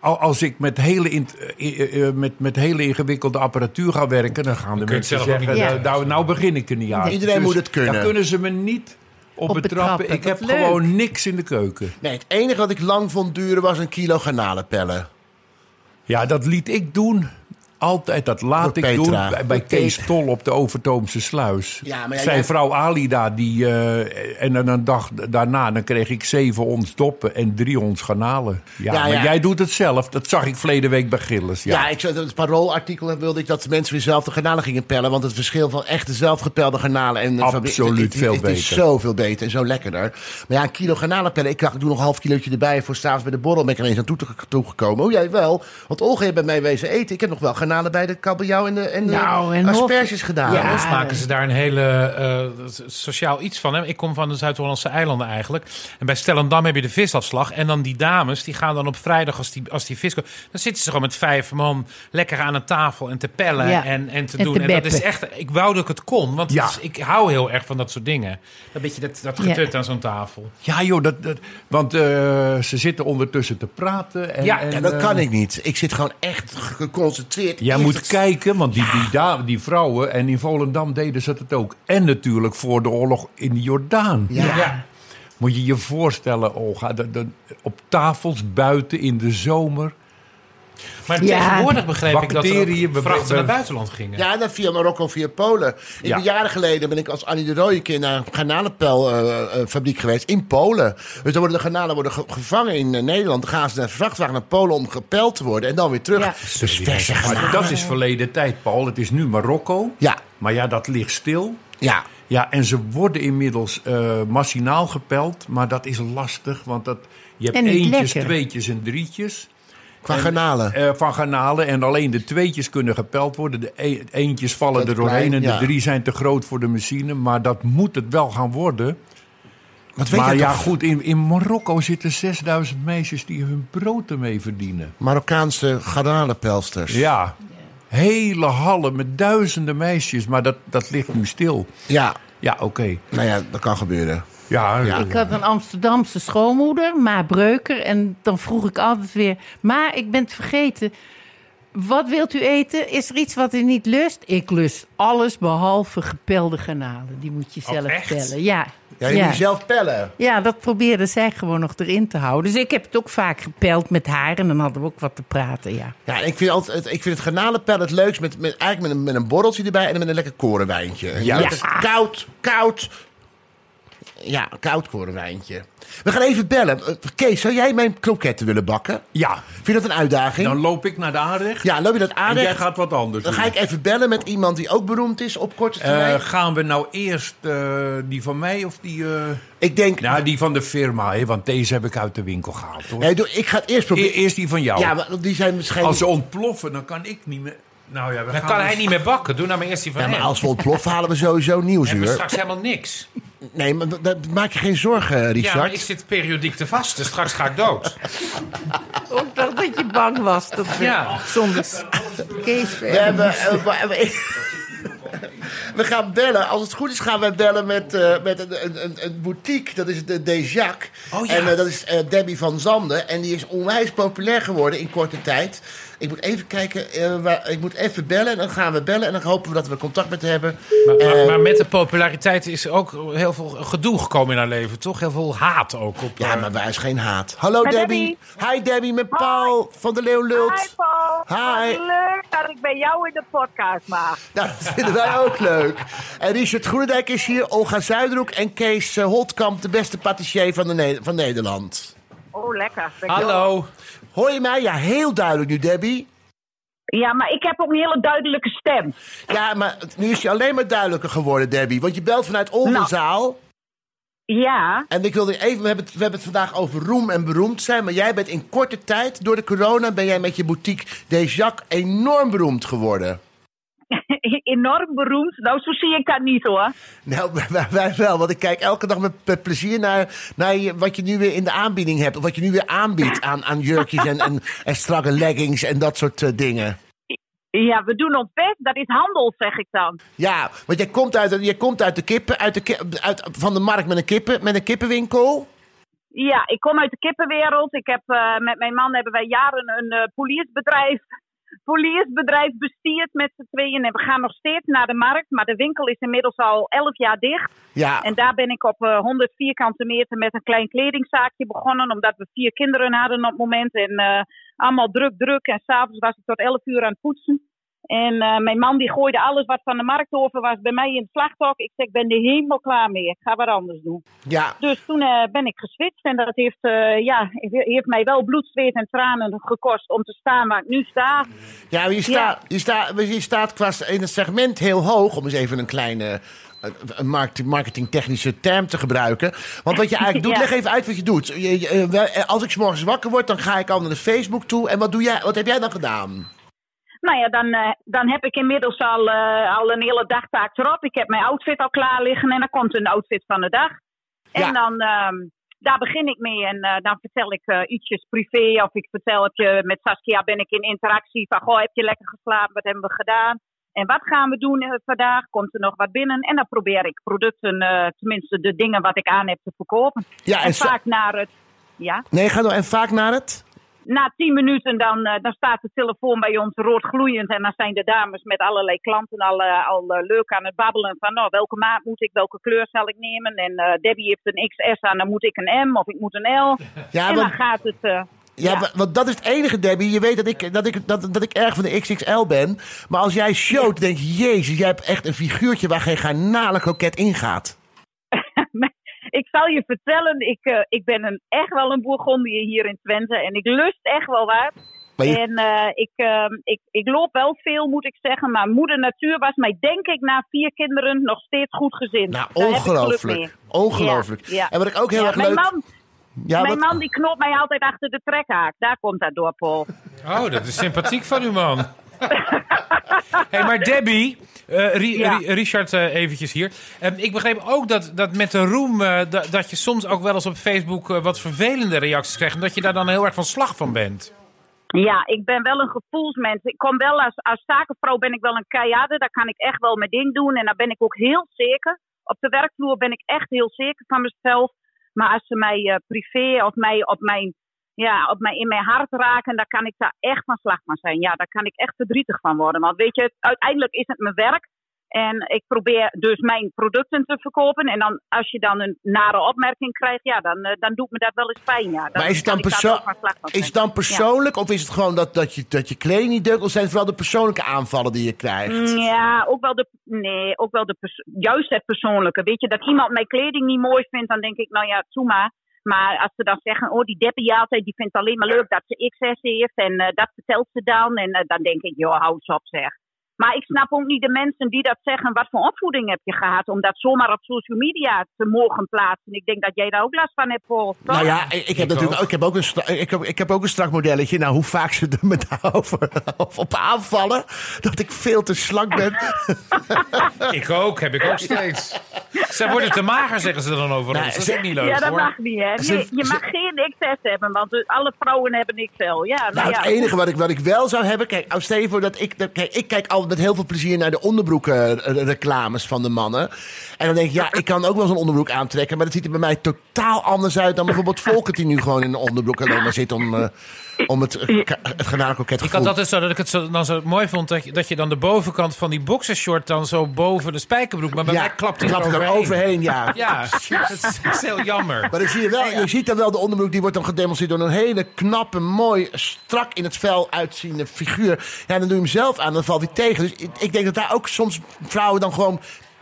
[SPEAKER 6] al- Als ik met hele, eh, eh, eh, met, met hele ingewikkelde apparatuur ga werken, dan gaan de mensen zeggen:
[SPEAKER 4] niet
[SPEAKER 6] nou, nou, nou begin ik er niet aan.
[SPEAKER 1] Iedereen moet het kunnen.
[SPEAKER 6] Daar kunnen ze me niet op,
[SPEAKER 8] Op
[SPEAKER 6] betrappen.
[SPEAKER 8] betrappen,
[SPEAKER 6] Ik heb
[SPEAKER 8] leuk.
[SPEAKER 6] gewoon niks in de keuken.
[SPEAKER 1] Nee, het enige wat ik lang vond duren was een kilo garnalenpellen.
[SPEAKER 6] Ja, dat liet ik doen. Altijd, dat laat
[SPEAKER 1] Door
[SPEAKER 6] ik
[SPEAKER 1] Petra.
[SPEAKER 6] doen bij, bij Kees Tol op de Overtoomse Sluis.
[SPEAKER 1] Ja, maar ja,
[SPEAKER 6] Zijn vrouw Alida, die, eh, en dan een dag daarna dan kreeg ik zeven ons doppen en drie ons garnalen. Ja,
[SPEAKER 1] Ja,
[SPEAKER 6] maar
[SPEAKER 1] ja.
[SPEAKER 6] jij doet het zelf. Dat zag ik verleden week bij Gilles.
[SPEAKER 1] Ja,
[SPEAKER 6] Ja,
[SPEAKER 1] ik zei, het paroolartikel wilde ik dat mensen weer zelf de garnalen gingen pellen. Want het verschil van echte zelfgepelde garnalen en...
[SPEAKER 6] Absoluut
[SPEAKER 1] fabriek- het- het-
[SPEAKER 6] veel
[SPEAKER 1] is
[SPEAKER 6] beter.
[SPEAKER 1] zoveel beter en zo lekkerder. Maar ja, een kilo garnalen pellen. Ik dacht, ik doe nog een half kilootje erbij voor s'avonds bij de borrel. Ben ik ineens aan toe toegekomen. Oh, jij wel? Want Olga heeft bij mij wezen eten. Ik heb nog wel garnalen bij de kabeljauw en de, en de
[SPEAKER 8] Nou, en
[SPEAKER 1] asperges gedaan.
[SPEAKER 8] Ja.
[SPEAKER 4] Ons maken ze daar een hele eh, sociaal iets van. Hè? Ik kom van de Zuid-Hollandse eilanden eigenlijk. En bij Stellendam heb je de visafslag. En dan die dames, die gaan dan op vrijdag als die, als die vis komt... dan zitten ze gewoon met vijf man lekker aan een tafel en te pellen
[SPEAKER 8] Ja.
[SPEAKER 4] en, en te
[SPEAKER 8] En
[SPEAKER 4] doen.
[SPEAKER 8] te
[SPEAKER 4] en dat is echt... Ik wou dat ik het kon, want
[SPEAKER 6] Ja.
[SPEAKER 4] het is- ik hou heel erg van dat soort dingen. Dat beetje dat, dat
[SPEAKER 8] Ja.
[SPEAKER 4] getut aan zo'n tafel.
[SPEAKER 6] ja joh, dat, dat, want eh, ze zitten ondertussen te praten. En,
[SPEAKER 4] Ja,
[SPEAKER 6] en,
[SPEAKER 1] Ja, dat kan
[SPEAKER 6] eh,
[SPEAKER 1] ik niet. Ik zit gewoon echt geconcentreerd.
[SPEAKER 6] Jij moet
[SPEAKER 1] het-
[SPEAKER 6] kijken, want die, die, die vrouwen... en in Volendam deden ze het ook. En natuurlijk voor de oorlog in de Jordaan.
[SPEAKER 1] Ja.
[SPEAKER 6] Moet je je voorstellen, Olga, op tafels buiten in de zomer.
[SPEAKER 4] Maar
[SPEAKER 8] Ja.
[SPEAKER 4] tegenwoordig begreep ik dat
[SPEAKER 6] Bacteriën,
[SPEAKER 4] er vrachten naar buitenland gingen.
[SPEAKER 1] Ja, dan via Marokko, via Polen. Ik
[SPEAKER 6] Ja.
[SPEAKER 1] ben jaren geleden ben ik als Annie de Rooie keer naar een garnalenpelfabriek geweest in Polen. Dus dan worden de garnalen worden ge- gevangen in eh, Nederland. Dan gaan ze naar vrachtwagen naar Polen om gepeld te worden en dan weer terug.
[SPEAKER 8] Ja.
[SPEAKER 1] Dus verse garnalen.
[SPEAKER 6] dat is verleden tijd, Paul. Het is nu Marokko.
[SPEAKER 1] Ja,
[SPEAKER 6] Maar ja, dat ligt stil.
[SPEAKER 1] ja.
[SPEAKER 6] Ja, en ze worden inmiddels eh machinaal gepeld. Maar dat is lastig, want dat, je hebt eentjes,
[SPEAKER 8] lekker.
[SPEAKER 6] tweetjes en drietjes.
[SPEAKER 1] Qua garnalen.
[SPEAKER 6] eh, van garnalen. En alleen de tweetjes kunnen gepeld worden. De e- eentjes vallen er doorheen.
[SPEAKER 1] klein,
[SPEAKER 6] En de drie zijn te groot voor de machine. Maar dat moet het wel gaan worden.
[SPEAKER 1] Wat weet
[SPEAKER 6] maar
[SPEAKER 1] je
[SPEAKER 6] ja,
[SPEAKER 1] toch?
[SPEAKER 6] goed, in, in Marokko zitten 6000 meisjes die hun brood ermee verdienen.
[SPEAKER 1] Marokkaanse garnalenpelsters.
[SPEAKER 6] Ja, hele hallen met duizenden meisjes. Maar dat, dat ligt nu stil.
[SPEAKER 1] Ja,
[SPEAKER 6] Ja, oké.
[SPEAKER 1] nou ja, dat kan gebeuren.
[SPEAKER 6] Ja,
[SPEAKER 1] Ja.
[SPEAKER 6] eh,
[SPEAKER 8] Ik had een Amsterdamse schoonmoeder, Ma Breuker. En dan vroeg ik altijd weer... Ma, ik ben het vergeten. Wat wilt u eten? Is er iets wat u niet lust? Ik lust alles behalve gepelde garnalen. Die moet je
[SPEAKER 4] Oh,
[SPEAKER 8] zelf
[SPEAKER 4] echt?
[SPEAKER 8] pellen. Ja.
[SPEAKER 1] Ja, je moet je zelf pellen.
[SPEAKER 8] Ja, dat probeerde zij gewoon nog erin te houden. Dus ik heb het ook vaak gepeld met haar. En dan hadden we ook wat te praten, ja.
[SPEAKER 1] Ja, ik vind, altijd, ik vind het garnalenpellen het leukst met, met, eigenlijk met een, met een borreltje erbij en met een lekker korenwijntje.
[SPEAKER 6] Ja.
[SPEAKER 1] Koud, koud. Ja, een koud korenwijntje. We gaan even bellen. Eh, Kees, zou jij mijn kroketten willen bakken?
[SPEAKER 6] ja,
[SPEAKER 1] Vind je dat een uitdaging?
[SPEAKER 6] dan loop ik naar de aanrecht.
[SPEAKER 1] ja, loop je dat
[SPEAKER 6] en
[SPEAKER 1] aardig?
[SPEAKER 6] jij gaat wat anders
[SPEAKER 1] Dan
[SPEAKER 6] doen.
[SPEAKER 1] ga ik even bellen met iemand die ook beroemd is op korte
[SPEAKER 6] Eh,
[SPEAKER 1] termijn.
[SPEAKER 6] gaan we nou eerst eh, die van mij of die...
[SPEAKER 1] ik denk...
[SPEAKER 6] Nou, die van de firma, hè, want deze heb ik uit de winkel gehaald. Hoor.
[SPEAKER 1] nee, doe- ik ga het eerst
[SPEAKER 6] E-
[SPEAKER 1] proberen.
[SPEAKER 6] eerst die van jou.
[SPEAKER 1] ja, maar die zijn waarschijnlijk...
[SPEAKER 6] Als ze ontploffen, dan kan ik niet meer... Nou ja, we
[SPEAKER 4] Dan
[SPEAKER 6] gaan
[SPEAKER 4] kan
[SPEAKER 6] dus-
[SPEAKER 4] hij niet meer bakken. Doe nou maar eerst die van
[SPEAKER 1] Ja, maar
[SPEAKER 4] hem.
[SPEAKER 1] als we ontploffen halen we sowieso
[SPEAKER 4] Dan hebben we
[SPEAKER 1] nieuwsuur.
[SPEAKER 4] straks helemaal niks.
[SPEAKER 1] Nee, maar dat- dat maak je geen zorgen,
[SPEAKER 4] Ja,
[SPEAKER 1] Richard.
[SPEAKER 4] maar ik zit periodiek te vasten. Straks ga ik dood.
[SPEAKER 8] Ook dacht dat je bang was. Dat we
[SPEAKER 4] Ja.
[SPEAKER 8] zonder Kees
[SPEAKER 1] We, hebben, eh, we, we- we gaan bellen. Als het goed is, gaan we bellen met, eh, met een, een, een, een boutique. Dat is de Dejac.
[SPEAKER 4] Oh, ja.
[SPEAKER 1] En eh, dat is eh, Debbie van Zanden. En die is onwijs populair geworden in korte tijd. Ik moet even kijken. eh, waar, ik moet even bellen. En dan gaan we bellen. En dan hopen we dat we contact met hebben.
[SPEAKER 4] Maar, maar,
[SPEAKER 1] Eh,
[SPEAKER 4] maar met de populariteit is ook heel veel gedoe gekomen in haar leven, toch? Heel veel haat ook op.
[SPEAKER 1] ja,
[SPEAKER 4] eh,
[SPEAKER 1] maar wij is geen haat. Hallo Debbie. Hi Debbie, met Paul van de Leeuw Lult.
[SPEAKER 9] Hi Paul.
[SPEAKER 1] Hi.
[SPEAKER 9] Wat leuk dat ik bij jou in de podcast mag.
[SPEAKER 1] Nou, dat vinden wij ook leuk. En Richard Groenendijk is hier, Olga Zuiderhoek en Kees Holtkamp, de beste patissier van, de Ne- van Nederland.
[SPEAKER 9] Oh, lekker.
[SPEAKER 4] Hallo.
[SPEAKER 1] Hoor je mij? Ja, heel duidelijk nu, Debbie.
[SPEAKER 9] Ja, maar ik heb ook een hele duidelijke stem.
[SPEAKER 1] Ja, maar nu is je alleen maar duidelijker geworden, Debbie. Want je belt vanuit Oldenzaal.
[SPEAKER 9] Ja,
[SPEAKER 1] En ik wilde even, we hebben, het, we hebben het vandaag over roem en beroemd zijn. Maar jij bent in korte tijd, door de corona, ben jij met je boutique Dejac enorm beroemd geworden.
[SPEAKER 9] enorm beroemd. Nou, zo zie ik dat niet hoor.
[SPEAKER 1] Nou, wij, wel, want ik kijk elke dag met, met plezier naar, naar je, wat je nu weer in de aanbieding hebt. Of wat je nu weer aanbiedt aan, aan jurkjes en, en, en strakke leggings en dat soort eh, dingen.
[SPEAKER 9] Ja, we doen ons best. Dat is handel, zeg ik dan.
[SPEAKER 1] Ja, want jij komt uit, jij komt uit de kippen, uit de, uit, van de markt met een, kippen, met een kippenwinkel.
[SPEAKER 9] Ja, ik kom uit de kippenwereld. Ik heb, eh, met mijn man hebben wij jaren een eh poliesbedrijf, poliesbedrijf bestierd met z'n tweeën. En we gaan nog steeds naar de markt. Maar de winkel is inmiddels al 11 jaar dicht.
[SPEAKER 1] Ja,
[SPEAKER 9] En daar ben ik op eh, 100 vierkante meter met een klein kledingzaakje begonnen. Omdat we vier kinderen hadden op het moment. En eh, allemaal druk, druk. En s'avonds was ik tot 11 uur aan het poetsen. En eh, mijn man die gooide alles wat van de markt over was bij mij in het slagtok. Ik zeg, ik ben er helemaal klaar mee. Ik ga wat anders doen.
[SPEAKER 1] ja.
[SPEAKER 9] Dus toen eh, ben ik geswitcht. En dat heeft, eh, ja, heeft mij wel bloed, zweet en tranen gekost om te staan waar ik nu sta.
[SPEAKER 1] Ja, je, sta, je, sta, je staat qua in het segment heel hoog, om eens even een kleine een- marketingtechnische term te gebruiken. Want wat je eigenlijk doet,
[SPEAKER 9] Ja.
[SPEAKER 1] leg even uit wat je doet. Je- je- wel, als ik 's morgens wakker word, dan ga ik al naar de Facebook toe. En wat, doe jij, wat heb jij dan gedaan?
[SPEAKER 9] Nou ja, dan, eh, dan heb ik inmiddels al, eh, al een hele dagtaak erop. Ik heb mijn outfit al klaar liggen en dan komt een outfit van de dag. En dan, ehm, daar begin ik mee en eh, dan vertel ik ietsjes privé. Of ik vertel, heb je, met Saskia ben ik in interactie van, goh, heb je lekker geslapen? Wat hebben we gedaan? En wat gaan we doen vandaag? Komt er nog wat binnen? En dan probeer ik producten, tenminste de dingen wat ik aan heb, te verkopen.
[SPEAKER 1] Ja, en
[SPEAKER 9] en vaak naar het... Ja?
[SPEAKER 1] Nee, ga door. En vaak naar het?
[SPEAKER 9] Na tien minuten dan, eh, dan staat de telefoon bij ons rood gloeiend. En dan zijn de dames met allerlei klanten al, eh, al eh, leuk aan het babbelen. Van nou, welke maat moet ik, welke kleur zal ik nemen? En eh, Debbie heeft een XS aan, dan moet ik een M of ik moet een L.
[SPEAKER 1] Ja,
[SPEAKER 9] en dan
[SPEAKER 1] want-
[SPEAKER 9] gaat het...
[SPEAKER 1] Ja, wa- want dat is het enige, Debbie. Je weet dat ik, dat ik, dat, dat ik erg van de XXL ben. Maar als jij showt, denk je... Jezus, jij hebt echt een figuurtje waar geen garnale koket in gaat.
[SPEAKER 9] Ik zal je vertellen, ik, eh, ik ben een, echt wel een Bourgondier hier in Twente. En ik lust echt wel wat.
[SPEAKER 1] Je-
[SPEAKER 9] En eh, ik, eh, ik, ik loop wel veel, moet ik zeggen. Maar moeder natuur was mij, denk ik, na vier kinderen nog steeds goed gezind.
[SPEAKER 1] Nou,
[SPEAKER 9] Daar
[SPEAKER 1] ongelooflijk. Ongelooflijk.
[SPEAKER 9] Ja, ja.
[SPEAKER 1] En wat ik ook heel
[SPEAKER 9] Ja,
[SPEAKER 1] erg
[SPEAKER 9] mijn
[SPEAKER 1] leuk...
[SPEAKER 9] Man,
[SPEAKER 1] ja,
[SPEAKER 9] mijn
[SPEAKER 1] wat-
[SPEAKER 9] man die knopt mij altijd achter de trekhaak. Daar komt dat door, Paul.
[SPEAKER 4] Oh, dat is sympathiek van u, man. hey, maar Debbie, eh, Ri-
[SPEAKER 9] Ja.
[SPEAKER 4] Ri- Richard eh, eventjes hier. Ehm, ik begreep ook dat, dat met de roem... eh, da- dat je soms ook wel eens op Facebook wat vervelende reacties krijgt... en dat je daar dan heel erg van slag van bent.
[SPEAKER 9] Ja, ik ben wel een gevoelsmens. Ik kom wel als, als zakenvrouw ben ik wel een keiharde. Daar kan ik echt wel mijn ding doen. En daar ben ik ook heel zeker. Op de werkvloer ben ik echt heel zeker van mezelf. Maar als ze mij privé of mij op mijn, ja, op mij in mijn hart raken, dan kan ik daar echt van slag van zijn. Ja, daar kan ik echt verdrietig van worden. Want weet je, uiteindelijk is het mijn werk. En ik probeer dus mijn producten te verkopen. En dan, als je dan een nare opmerking krijgt, ja, dan, eh, dan doet me dat wel eens pijn. Ja. Dan
[SPEAKER 1] Maar is het dan,
[SPEAKER 9] daar
[SPEAKER 1] perso
[SPEAKER 9] wel
[SPEAKER 1] is het dan persoonlijk of is het gewoon dat, dat, je, dat je kleding niet deugt? Of zijn het vooral de persoonlijke aanvallen die je krijgt?
[SPEAKER 9] Mm, Ja, ook wel de, nee, ook wel de juist het persoonlijke. Weet je, dat iemand mijn kleding niet mooi vindt, dan denk ik, nou ja, toe maar. Maar als ze dan zeggen, oh, die Debbie altijd, die vindt alleen maar leuk dat ze XS heeft. En eh, dat vertelt ze dan. En eh, dan denk ik, joh, hou eens op zeg. Maar ik snap ook niet de mensen die dat zeggen. Wat voor opvoeding heb je gehad om dat zomaar op social media te mogen plaatsen? Ik denk dat jij daar ook last van hebt, Paul. toch?
[SPEAKER 1] Nou ja, ik, ik heb natuurlijk ook, ik heb ook, een ik heb, ik heb ook een strak modelletje. Nou, hoe vaak ze er me daarover op aanvallen. Dat ik veel te slank ben.
[SPEAKER 4] Ik ook, heb ik ook steeds. Zij worden te mager, zeggen ze dan over
[SPEAKER 1] Nou,
[SPEAKER 4] ons. Dat
[SPEAKER 1] ze-
[SPEAKER 4] is ook niet leuk,
[SPEAKER 9] ja, dat
[SPEAKER 4] hoor.
[SPEAKER 9] mag niet, hè?
[SPEAKER 1] Ze-
[SPEAKER 9] Nee, je mag geen XS hebben, want alle vrouwen hebben XL. Ja, nou,
[SPEAKER 1] Nou,
[SPEAKER 9] ja,
[SPEAKER 1] het enige wat ik, wat ik wel zou hebben... Kijk, als stel je voor dat ik... Kijk, ik kijk met heel veel plezier naar de onderbroeken-reclames van de mannen. En dan denk ik, ja, ik kan ook wel zo'n onderbroek aantrekken... maar dat ziet er bij mij totaal anders uit dan bijvoorbeeld Volkert... die nu gewoon in een onderbroek alleen maar zit om, eh, om het, eh, het garnalenkoket
[SPEAKER 4] Ik had altijd zo dat ik het zo, dan zo mooi vond dat je, dat je dan de bovenkant van die boxershort dan zo boven de spijkerbroek. Maar bij mij klapt hij
[SPEAKER 1] klapt
[SPEAKER 4] er
[SPEAKER 1] er
[SPEAKER 4] overheen.
[SPEAKER 1] overheen, ja.
[SPEAKER 4] Ja, dat is, dat is heel jammer.
[SPEAKER 1] Maar dan zie je wel, je ziet dan wel de onderbroek, die wordt dan gedemonstreerd door een hele knappe, mooi, strak in het vel uitziende figuur. Ja, dan doe je hem zelf aan, dan valt hij tegen. Dus ik, ik denk dat daar ook soms vrouwen dan gewoon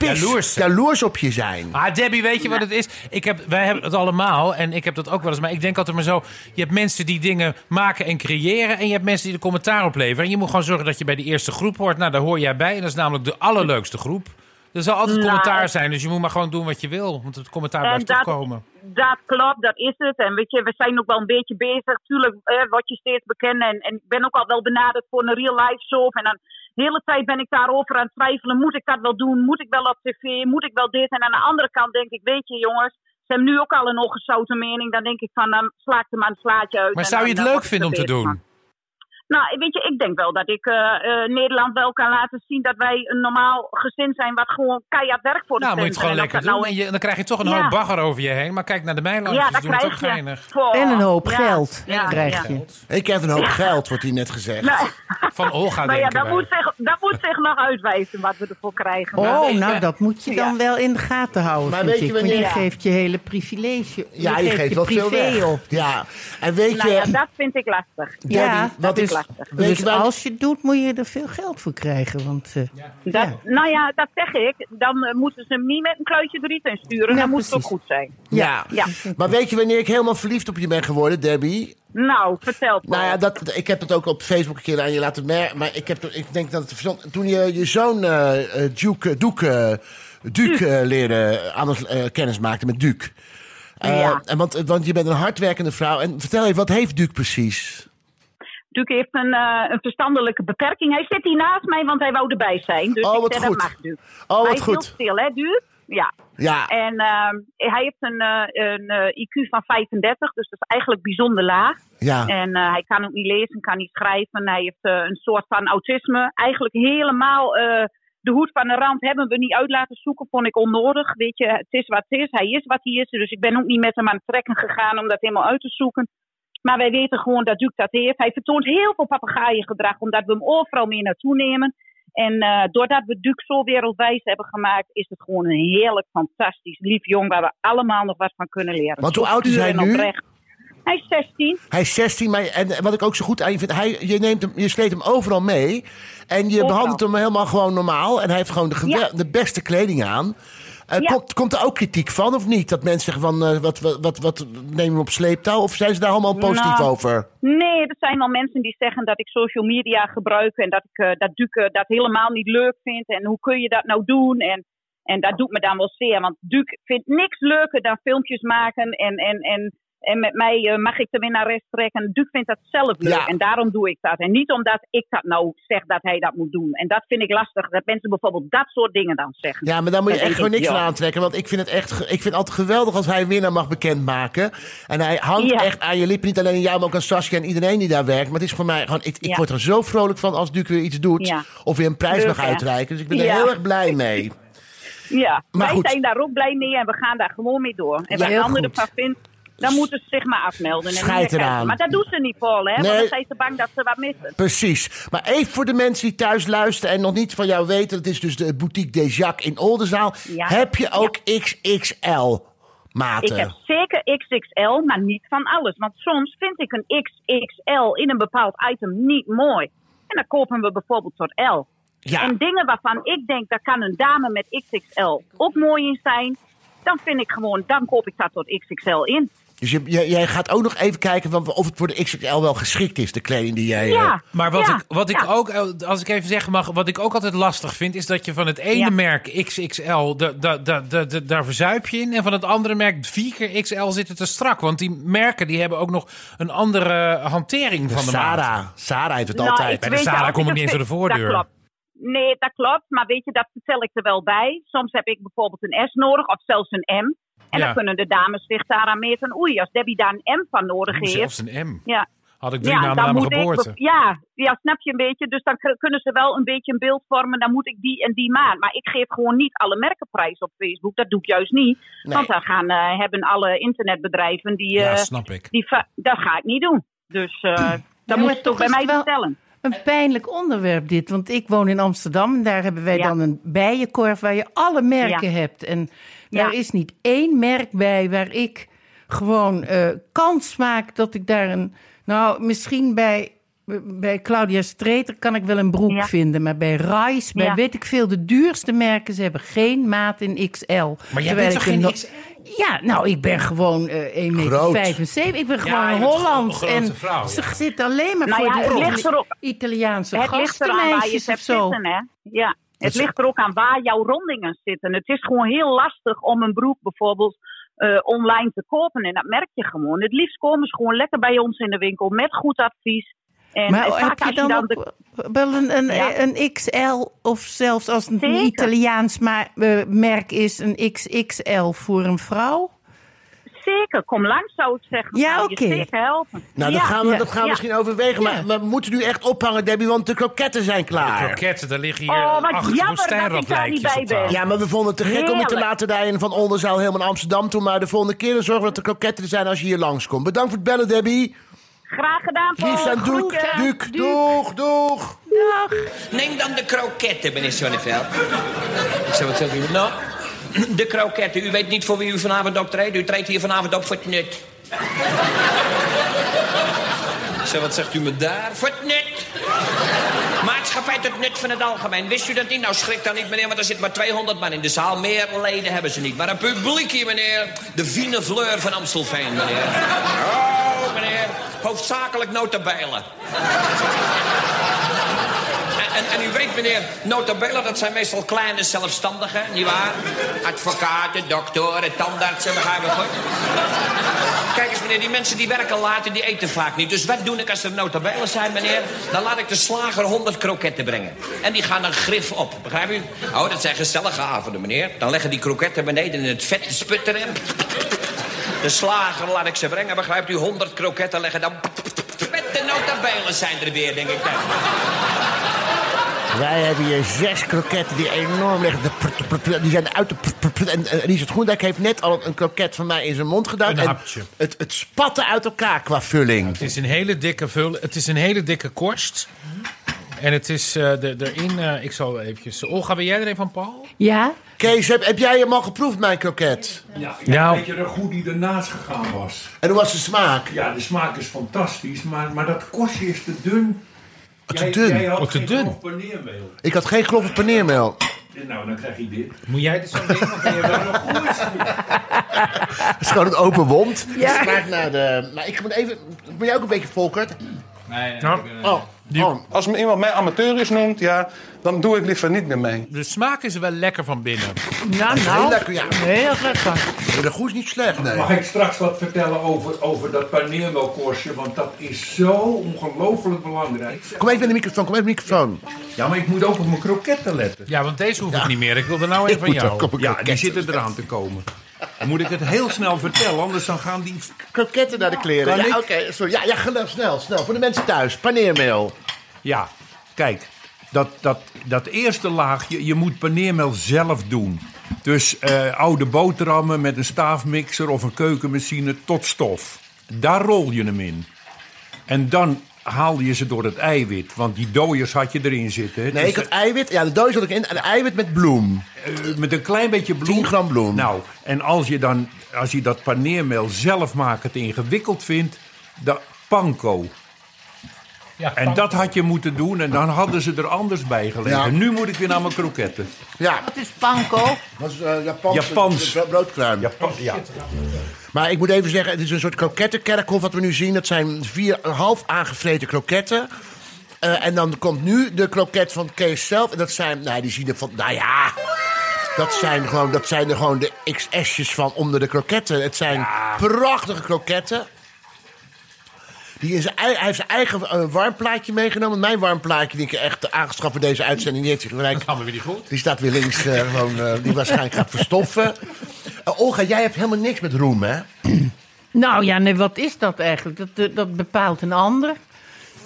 [SPEAKER 1] pis,
[SPEAKER 4] Jaloers.
[SPEAKER 1] jaloers op je zijn.
[SPEAKER 4] Maar Debbie, weet je wat het is? Ik heb, wij hebben het allemaal en ik heb dat ook wel eens. Maar ik denk altijd maar zo: je hebt mensen die dingen maken en creëren. En je hebt mensen die er commentaar op leveren. En je moet gewoon zorgen dat je bij die eerste groep hoort. Nou, daar hoor jij bij. En dat is namelijk de allerleukste groep. Er zal altijd
[SPEAKER 9] Nou,
[SPEAKER 4] commentaar zijn, dus je moet maar gewoon doen wat je wil. Want het commentaar
[SPEAKER 9] En
[SPEAKER 4] blijft
[SPEAKER 9] dat-
[SPEAKER 4] opkomen.
[SPEAKER 9] Dat klopt, dat is het. En weet je, we zijn ook wel een beetje bezig. Tuurlijk eh, word je steeds bekend. En, en ik ben ook al wel benaderd voor een real life show. En dan de hele tijd ben ik daarover aan het twijfelen. Moet ik dat wel doen? Moet ik wel op tv? Moet ik wel dit? En aan de andere kant denk ik, weet je jongens... Ze hebben nu ook al een ongezouten mening. Dan denk ik van, dan sla ik er maar een slaatje uit.
[SPEAKER 4] Maar zou je het leuk vinden om te doen?
[SPEAKER 9] van. Nou, weet je, ik denk wel dat ik eh, eh, Nederland wel kan laten zien dat wij een normaal gezin zijn wat gewoon keihard werkt voor de
[SPEAKER 4] Nou, moet je het gewoon lekker
[SPEAKER 9] dat
[SPEAKER 4] doen.
[SPEAKER 9] nou
[SPEAKER 4] En je, dan krijg je toch een
[SPEAKER 9] Ja.
[SPEAKER 4] hoop bagger over je heen. Maar kijk naar de
[SPEAKER 9] Ja, dat
[SPEAKER 4] die doen het ook geinig.
[SPEAKER 9] Voor-
[SPEAKER 8] En een hoop
[SPEAKER 9] ja.
[SPEAKER 8] geld
[SPEAKER 9] Ja,
[SPEAKER 8] krijg
[SPEAKER 9] ja.
[SPEAKER 8] je.
[SPEAKER 1] Ik heb een hoop geld, wordt hier net gezegd.
[SPEAKER 9] Nou,
[SPEAKER 4] Van Olga
[SPEAKER 9] maar ja, dat moet, zich, dat moet zich nog uitwijzen wat we ervoor krijgen.
[SPEAKER 8] Oh, nou, dat moet je dan
[SPEAKER 9] Ja.
[SPEAKER 8] wel in de gaten houden,
[SPEAKER 1] Maar weet je
[SPEAKER 8] ik. Want je
[SPEAKER 1] wanneer-
[SPEAKER 8] geeft je hele privilege.
[SPEAKER 1] Ja, je geeft wel veel weg.
[SPEAKER 8] op.
[SPEAKER 1] Ja, en weet
[SPEAKER 9] Nou ja,
[SPEAKER 1] je...
[SPEAKER 9] dat vind ik lastig.
[SPEAKER 8] Ja,
[SPEAKER 1] wat
[SPEAKER 9] is lastig.
[SPEAKER 8] Dus
[SPEAKER 1] je
[SPEAKER 8] als je het doet, moet je er veel geld voor krijgen. Want eh,
[SPEAKER 9] Dat,
[SPEAKER 8] Ja.
[SPEAKER 9] Nou ja, dat zeg ik. Dan eh, moeten ze hem niet met een kluitje riet insturen.
[SPEAKER 8] Ja,
[SPEAKER 9] dan moet het ook goed zijn.
[SPEAKER 1] Ja.
[SPEAKER 9] Ja.
[SPEAKER 1] Maar weet je wanneer ik helemaal verliefd op je ben geworden, Debbie?
[SPEAKER 9] Nou, vertel.
[SPEAKER 1] Nou ja, dat, ik heb het ook op Facebook een keer aan je laten merken. Maar ik, heb, ik denk dat het verstand- Toen je je zoon eh Duke, Duke, Duke leerde aan ons eh, kennis maakte met Duke. Eh,
[SPEAKER 9] Ja.
[SPEAKER 1] en want, want je bent een hardwerkende vrouw. En vertel even, wat heeft Duke precies?
[SPEAKER 9] Duke heeft een, eh, een verstandelijke beperking. Hij zit hier naast mij, want hij wou erbij zijn. Dus
[SPEAKER 1] Oh, wat goed.
[SPEAKER 9] dat mag Duke.
[SPEAKER 1] Oh,
[SPEAKER 9] hij
[SPEAKER 1] wat
[SPEAKER 9] is heel stil, hè, Duke? Ja.
[SPEAKER 1] Ja,
[SPEAKER 9] En ehm, hij heeft een, eh, een eh, IQ van 35, dus dat is eigenlijk bijzonder laag.
[SPEAKER 1] ja.
[SPEAKER 9] En hij kan ook niet lezen, kan niet schrijven. Hij heeft een soort van autisme. Eigenlijk helemaal de hoed van de rand hebben we niet uit laten zoeken. Vond ik onnodig. Weet je, het is wat het is. Hij is wat hij is. Dus ik ben ook niet met hem aan het trekken gegaan om dat helemaal uit te zoeken. Maar wij weten gewoon dat Duke dat heeft. Hij vertoont heel veel papegaaiengedrag, omdat we hem overal mee naartoe nemen. En eh, doordat we Duke zo wereldwijs hebben gemaakt, is het gewoon een heerlijk, fantastisch, lief jong waar we allemaal nog wat van kunnen leren.
[SPEAKER 1] Want hoe oud is hij nu?
[SPEAKER 9] oprecht. Hij is 16.
[SPEAKER 1] Hij is 16, maar en wat ik ook zo goed aan je vind, hij, je, neemt hem, je sleedt hem overal mee. En je
[SPEAKER 9] Overal.
[SPEAKER 1] behandelt hem helemaal gewoon normaal. En hij heeft gewoon de, gewel-
[SPEAKER 9] Ja.
[SPEAKER 1] de beste kleding aan.
[SPEAKER 9] Ja.
[SPEAKER 1] komt, komt er ook kritiek van of niet? Dat mensen zeggen van, eh, wat, wat, wat, wat nemen we op sleeptouw? Of zijn ze daar allemaal positief
[SPEAKER 9] Nou,
[SPEAKER 1] over?
[SPEAKER 9] Nee, er zijn wel mensen die zeggen dat ik social media gebruik en dat ik eh, dat Duke dat helemaal niet leuk vind. En hoe kun je dat nou doen? En, en dat doet me dan wel zeer. Want Duke vindt niks leuker dan filmpjes maken en, en, en, en met mij eh, mag ik de winnares trekken. Duke vindt dat zelf leuk
[SPEAKER 1] Ja.
[SPEAKER 9] en daarom doe ik dat. En niet omdat ik dat nou zeg dat hij dat moet doen. En dat vind ik lastig, dat mensen bijvoorbeeld dat soort dingen dan zeggen.
[SPEAKER 1] Ja, maar daar moet je echt gewoon
[SPEAKER 9] ik,
[SPEAKER 1] niks van aantrekken. Want ik vind het echt ik vind het altijd geweldig als hij een winnaar mag bekendmaken. En hij hangt
[SPEAKER 9] Ja.
[SPEAKER 1] echt aan je lippen. Niet alleen aan jou, maar ook aan Saskia en iedereen die daar werkt. Maar het is voor mij gewoon, ik, ik
[SPEAKER 9] Ja.
[SPEAKER 1] word er zo vrolijk van als Duke weer iets doet. Of weer een prijs
[SPEAKER 9] Leuk,
[SPEAKER 1] mag uitreiken. Dus ik ben er heel erg blij mee.
[SPEAKER 9] Ja,
[SPEAKER 1] Maar
[SPEAKER 9] wij
[SPEAKER 1] goed.
[SPEAKER 9] zijn daar ook blij mee en we gaan daar gewoon mee door. En
[SPEAKER 1] Ja,
[SPEAKER 9] wat
[SPEAKER 1] heel
[SPEAKER 9] een ander
[SPEAKER 1] goed.
[SPEAKER 9] ervan vindt, dan moeten ze zich maar afmelden. En
[SPEAKER 1] Scheid eraan.
[SPEAKER 9] Maar dat doen ze niet, Paul, hè?
[SPEAKER 1] Nee.
[SPEAKER 9] Want dan zijn ze bang dat ze wat missen.
[SPEAKER 1] Precies. Maar even voor de mensen die thuis luisteren en nog niet van jou weten. Het is dus de boutique Des Jacques in Oldenzaal.
[SPEAKER 9] Ja.
[SPEAKER 1] Heb je ook XXL maten?
[SPEAKER 9] Ik heb zeker XXL, maar niet van alles. Want soms vind ik een XXL in een bepaald item niet mooi. En dan kopen we bijvoorbeeld tot L.
[SPEAKER 1] Ja.
[SPEAKER 9] En dingen waarvan ik denk, daar kan een dame met XXL ook mooi in zijn. Dan vind ik gewoon, dan koop ik dat tot XXL in.
[SPEAKER 1] Dus je, je- jij gaat ook nog even kijken van of het voor de XXL wel geschikt is, de kleding die jij... eh,
[SPEAKER 9] Ja.
[SPEAKER 4] Maar wat,
[SPEAKER 9] Ja,
[SPEAKER 4] ik, wat ik ook, eh, als ik even zeggen mag, wat ik ook altijd lastig vind, is dat je van het ene
[SPEAKER 9] Ja.
[SPEAKER 4] merk XXL, da, da, da, da, da- daar verzuip je in. En van het andere merk 4 keer XL zit het te strak. Want die merken die hebben ook nog een andere hantering van de maat.
[SPEAKER 1] Sarah. Sarah heeft het
[SPEAKER 9] Nou,
[SPEAKER 1] altijd.
[SPEAKER 9] ik
[SPEAKER 4] Bij de
[SPEAKER 9] weet
[SPEAKER 4] Sarah kom ik niet eens door de voordeur.
[SPEAKER 9] Dat klopt. Nee, dat klopt. Maar weet je, dat vertel ik er wel bij. Soms heb ik bijvoorbeeld een S nodig of zelfs een M. En
[SPEAKER 4] Ja.
[SPEAKER 9] dan kunnen de dames zich daaraan meten. Oei, als Debbie daar een M van nodig heeft.
[SPEAKER 4] zelfs een M.
[SPEAKER 9] Ja,
[SPEAKER 4] Had ik drie
[SPEAKER 9] ja,
[SPEAKER 4] maanden
[SPEAKER 9] dan
[SPEAKER 4] na mijn
[SPEAKER 9] ik.
[SPEAKER 4] geboorte.
[SPEAKER 9] Ja, ja, snap je een beetje. Dus dan kunnen ze wel een beetje een beeld vormen. Dan moet ik die en die maand. Maar ik geef gewoon niet alle merkenprijs op Facebook. Dat doe ik juist niet.
[SPEAKER 1] Nee.
[SPEAKER 9] Want dan gaan, eh, hebben alle internetbedrijven die.
[SPEAKER 4] Ja,
[SPEAKER 9] eh,
[SPEAKER 4] snap ik.
[SPEAKER 9] die dat ga ik niet doen. Dus eh
[SPEAKER 8] maar
[SPEAKER 9] dan moet je
[SPEAKER 8] toch
[SPEAKER 9] bij mij vertellen.
[SPEAKER 8] Een pijnlijk onderwerp dit, want ik woon in Amsterdam en daar hebben wij
[SPEAKER 9] Ja.
[SPEAKER 8] dan een bijenkorf waar je alle merken
[SPEAKER 9] Ja.
[SPEAKER 8] hebt. En
[SPEAKER 9] Ja.
[SPEAKER 8] daar is niet één merk bij waar ik gewoon eh, kans maak dat ik daar een... Nou, misschien bij, bij Claudia Streeter kan ik wel een broek
[SPEAKER 9] Ja.
[SPEAKER 8] vinden, maar bij Rice, bij
[SPEAKER 9] Ja.
[SPEAKER 8] weet ik veel, de duurste merken, ze hebben geen maat in XL.
[SPEAKER 4] Maar jij
[SPEAKER 8] Terwijl
[SPEAKER 4] bent
[SPEAKER 8] ik
[SPEAKER 4] toch
[SPEAKER 8] een
[SPEAKER 4] geen
[SPEAKER 8] no-
[SPEAKER 4] XL?
[SPEAKER 8] Ja, nou, ik ben gewoon eh 1,75 meter. Ik ben gewoon Hollands.
[SPEAKER 4] grote
[SPEAKER 8] En
[SPEAKER 4] vrouw,
[SPEAKER 8] ze zit alleen maar
[SPEAKER 9] Nou
[SPEAKER 8] voor
[SPEAKER 9] het ligt erop.
[SPEAKER 8] Italiaanse
[SPEAKER 9] Het ligt eraan waar je het
[SPEAKER 8] gastenmeisjes of
[SPEAKER 9] hebt
[SPEAKER 8] zo.
[SPEAKER 9] zitten, hè? Ja. Het ligt er ook aan waar jouw rondingen zitten. Het is gewoon heel lastig om een broek bijvoorbeeld eh, online te kopen. En dat merk je gewoon. Het liefst komen ze gewoon lekker bij ons in de winkel met goed advies. En
[SPEAKER 8] Maar
[SPEAKER 9] eh, vaak
[SPEAKER 8] heb je dan,
[SPEAKER 9] dan de-
[SPEAKER 8] wel een, een,
[SPEAKER 9] Ja.
[SPEAKER 8] een XL of zelfs als het een. Italiaans eh, merk is, een XXL voor een vrouw?
[SPEAKER 9] Zeker. Kom langs, zou ik zeggen.
[SPEAKER 8] Ja,
[SPEAKER 9] Zou je
[SPEAKER 8] oké.
[SPEAKER 9] zeker helpen.
[SPEAKER 1] Nou, dat
[SPEAKER 9] Ja.
[SPEAKER 1] gaan we, dat gaan we
[SPEAKER 9] Ja.
[SPEAKER 1] misschien overwegen. Maar, maar we moeten nu echt ophangen, Debbie, want de kroketten zijn klaar.
[SPEAKER 4] Kroketten, daar liggen hier
[SPEAKER 9] Oh, wat
[SPEAKER 4] acht
[SPEAKER 9] jammer dat ik daar
[SPEAKER 4] woestijnrotlijkjes
[SPEAKER 9] niet bij
[SPEAKER 4] op tafel.
[SPEAKER 9] ben.
[SPEAKER 1] Ja, maar we vonden het te gek om je te laten rijden van Oldenzaal helemaal naar Amsterdam toe. Maar de volgende keer dan zorgen we dat de kroketten er zijn als je hier langskomt. Bedankt voor het bellen, Debbie.
[SPEAKER 9] Graag gedaan, Paul.
[SPEAKER 1] Liefst aan Doek.
[SPEAKER 9] Groeten.
[SPEAKER 1] Duuk, doeg, doeg.
[SPEAKER 10] Neem dan de kroketten, meneer Zonneveld. Ik zeg, wat zegt u? Nou, de kroketten. U weet niet voor wie u vanavond optreedt. U treedt hier vanavond op voor het nut. Zeg, wat zegt u me daar? Voor het nut. Maatschappij tot nut van het algemeen. Wist u dat niet? Nou, schrik dan niet, meneer, want er zit maar 200 man in de zaal. Meer leden hebben ze niet. Maar een publiek hier, meneer. De fine fleur van Amstelveen, meneer. Oh, meneer. Hoofdzakelijk notabelen. En, u weet, meneer, notabelen, dat zijn meestal kleine zelfstandigen, nietwaar? Advocaten, doktoren, tandartsen, begrijp ik goed? Kijk eens, meneer, die mensen die werken laat en die eten vaak niet. Dus wat doe ik als er notabelen zijn, meneer? Dan laat ik de slager 100 kroketten brengen. En die gaan een grif op, begrijp u? Oh, dat zijn gezellige avonden, meneer. Dan leggen die kroketten beneden in het vet te sputteren. De slager laat ik ze brengen, begrijpt u? 100 kroketten leggen dan... Met de notabelen zijn er weer, denk ik dan.
[SPEAKER 1] Wij hebben hier zes kroketten die enorm liggen. De prut, prut, prut, Die zijn uit de... prut, prut, prut. En eh, Richard Groendijk heeft net al een kroket van mij in zijn mond gedaan.
[SPEAKER 4] Een
[SPEAKER 1] en
[SPEAKER 4] hapje.
[SPEAKER 1] Het, het spatte uit elkaar qua vulling.
[SPEAKER 4] Het is een hele dikke vul. Het is een hele dikke korst. En het is eh, de, erin. eh, ik zal eventjes. Olga, ben jij er een van, Paul?
[SPEAKER 8] Ja?
[SPEAKER 1] Kees, heb, heb jij hem al geproefd, mijn kroket?
[SPEAKER 6] Ja,
[SPEAKER 4] Nou.
[SPEAKER 6] weet je nog hoe die ernaast gegaan was?
[SPEAKER 1] En hoe was de smaak?
[SPEAKER 6] Ja, de smaak is fantastisch, maar, maar dat korstje is te dun.
[SPEAKER 1] Wat te dun?
[SPEAKER 6] Jij had
[SPEAKER 4] Wat te
[SPEAKER 6] geen
[SPEAKER 4] dun?
[SPEAKER 6] grof paneermeel.
[SPEAKER 1] Ik had geen kloppend paneermeel.
[SPEAKER 6] Nou, dan krijg je dit.
[SPEAKER 4] Moet jij dit zo doen? Of ben je wel nog goed?
[SPEAKER 1] Het is gewoon een open wond.
[SPEAKER 8] Ja.
[SPEAKER 1] Het smaakt naar de... Maar ik moet even... Ben jij ook een beetje Volkert?
[SPEAKER 4] Nee, nee, ik ben, eh,
[SPEAKER 1] Oh, oh.
[SPEAKER 11] Als me iemand mij amateur is noemt, ja, dan doe ik liever niet meer mee.
[SPEAKER 4] De smaak is wel lekker van binnen.
[SPEAKER 8] Nou,
[SPEAKER 1] Heel
[SPEAKER 8] nou.
[SPEAKER 1] lekker, ja.
[SPEAKER 8] Heel lekker.
[SPEAKER 1] Maar de goed is niet slecht, nee.
[SPEAKER 6] Mag ik straks wat vertellen over, over dat paneermeelkorstje? Want dat is zo ongelooflijk belangrijk.
[SPEAKER 1] Kom even in de microfoon, kom even in de microfoon.
[SPEAKER 6] Ja, maar ik moet ook op mijn kroketten letten.
[SPEAKER 4] Ja, want deze hoef ik niet meer. Ik wil er nou een van jou.
[SPEAKER 6] Ja, die zitten eraan te komen. Dan moet ik het heel snel vertellen, anders dan gaan die...
[SPEAKER 1] Kroketten naar de kleren.
[SPEAKER 6] Kan
[SPEAKER 1] Ja,
[SPEAKER 6] ik?
[SPEAKER 1] oké. sorry. Ja, ja, snel, snel, snel. Voor de mensen thuis. Paneermeel.
[SPEAKER 6] Ja, kijk, dat, dat, dat eerste laagje, je moet paneermeel zelf doen. Dus eh, oude boterhammen met een staafmixer of een keukenmachine tot stof. Daar rol je hem in. En dan haal je ze door het eiwit, want die dooiers had je erin zitten.
[SPEAKER 1] Nee,
[SPEAKER 6] Dus
[SPEAKER 1] ik had eiwit. Ja, de doos had ik in. En eiwit met bloem.
[SPEAKER 6] eh, met een klein beetje bloem.
[SPEAKER 1] 10 gram bloem.
[SPEAKER 6] Nou, en als je dan, als je dat paneermeel zelf maken te ingewikkeld vindt, dan panko.
[SPEAKER 4] Ja,
[SPEAKER 6] En dat had je moeten doen en dan hadden ze er anders bij gelegen.
[SPEAKER 1] Ja.
[SPEAKER 6] Nu moet ik weer naar mijn kroketten.
[SPEAKER 1] Ja,
[SPEAKER 8] Wat is panko?
[SPEAKER 1] dat is eh Japans.
[SPEAKER 6] Japans.
[SPEAKER 1] bro- broodkruim.
[SPEAKER 6] ja.
[SPEAKER 1] Maar ik moet even zeggen, het is een soort krokettenkerkhof wat we nu zien. Dat zijn vier half aangevreten kroketten. Eh, en dan komt nu de kroket van Kees zelf. En dat zijn, nou, die zien er van, nou ja... Dat zijn, gewoon, dat zijn er gewoon de XS'jes van onder de kroketten. Het zijn prachtige kroketten. Die hij heeft zijn eigen eh, warmplaatje meegenomen. Mijn warmplaatje, die ik echt aangeschaft voor deze uitzending, die heeft zich gelijk...
[SPEAKER 4] Dat gaan we weer niet goed.
[SPEAKER 1] Die staat weer links, eh, gewoon, eh, die waarschijnlijk gaat verstoffen. Olga, jij hebt helemaal niks met roem, hè?
[SPEAKER 8] Nou ja, nee, wat is dat eigenlijk? Dat, dat bepaalt een ander.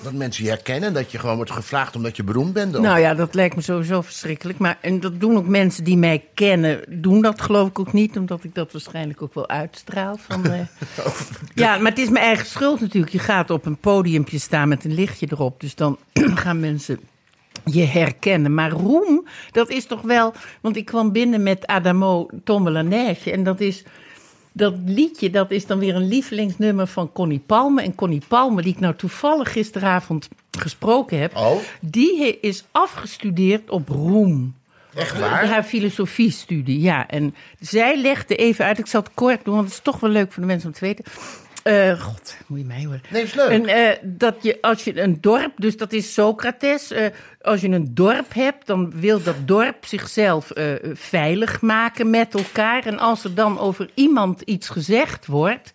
[SPEAKER 1] Dat mensen je herkennen, dat je gewoon wordt gevraagd omdat je beroemd bent.
[SPEAKER 8] Nou ja, dat lijkt me sowieso verschrikkelijk. Maar en dat doen ook mensen die mij kennen, doen dat geloof ik ook niet, omdat ik dat waarschijnlijk ook wel uitstraal. Van, eh. Ja, maar het is mijn eigen schuld natuurlijk. Je gaat op een podiumpje staan met een lichtje erop, dus dan gaan mensen je herkennen. Maar roem, dat is toch wel. Want ik kwam binnen met Adamo Tombelanège en dat is. Dat liedje, dat is dan weer een lievelingsnummer van Connie Palme. En Connie Palme, die ik nou toevallig gisteravond gesproken heb...
[SPEAKER 1] Oh.
[SPEAKER 8] die is afgestudeerd op Roem.
[SPEAKER 1] Echt waar?
[SPEAKER 8] Haar filosofiestudie, ja. En zij legde even uit, ik zal het kort doen... want het is toch wel leuk voor de mensen om te weten... Eh, God, moet je mij horen.
[SPEAKER 1] Nee, is leuk.
[SPEAKER 8] En, eh, dat je, als je een dorp, dus dat is Socrates, eh, als je een dorp hebt, dan wil dat dorp zichzelf veilig maken met elkaar. En als er dan over iemand iets gezegd wordt,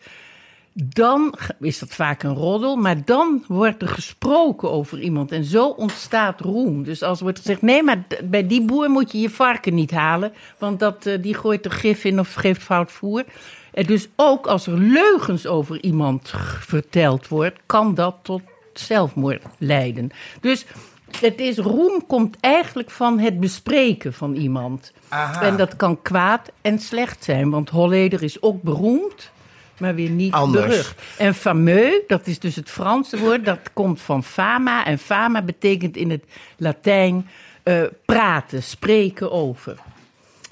[SPEAKER 8] dan is dat vaak een roddel, maar dan wordt er gesproken over iemand. En zo ontstaat roem. Dus als wordt gezegd, nee, maar bij die boer moet je je varken niet halen, want dat, die gooit er gif in of geeft fout voer. En dus ook als er leugens over iemand verteld wordt, kan dat tot zelfmoord leiden. Dus het is, roem komt eigenlijk van het bespreken van iemand.
[SPEAKER 1] Aha.
[SPEAKER 8] En dat kan kwaad en slecht zijn, want Holleder is ook beroemd, maar weer niet
[SPEAKER 1] Anders.
[SPEAKER 8] berucht. En fameux, dat is dus het Franse woord, dat komt van fama. En fama betekent in het Latijn eh, praten, spreken over.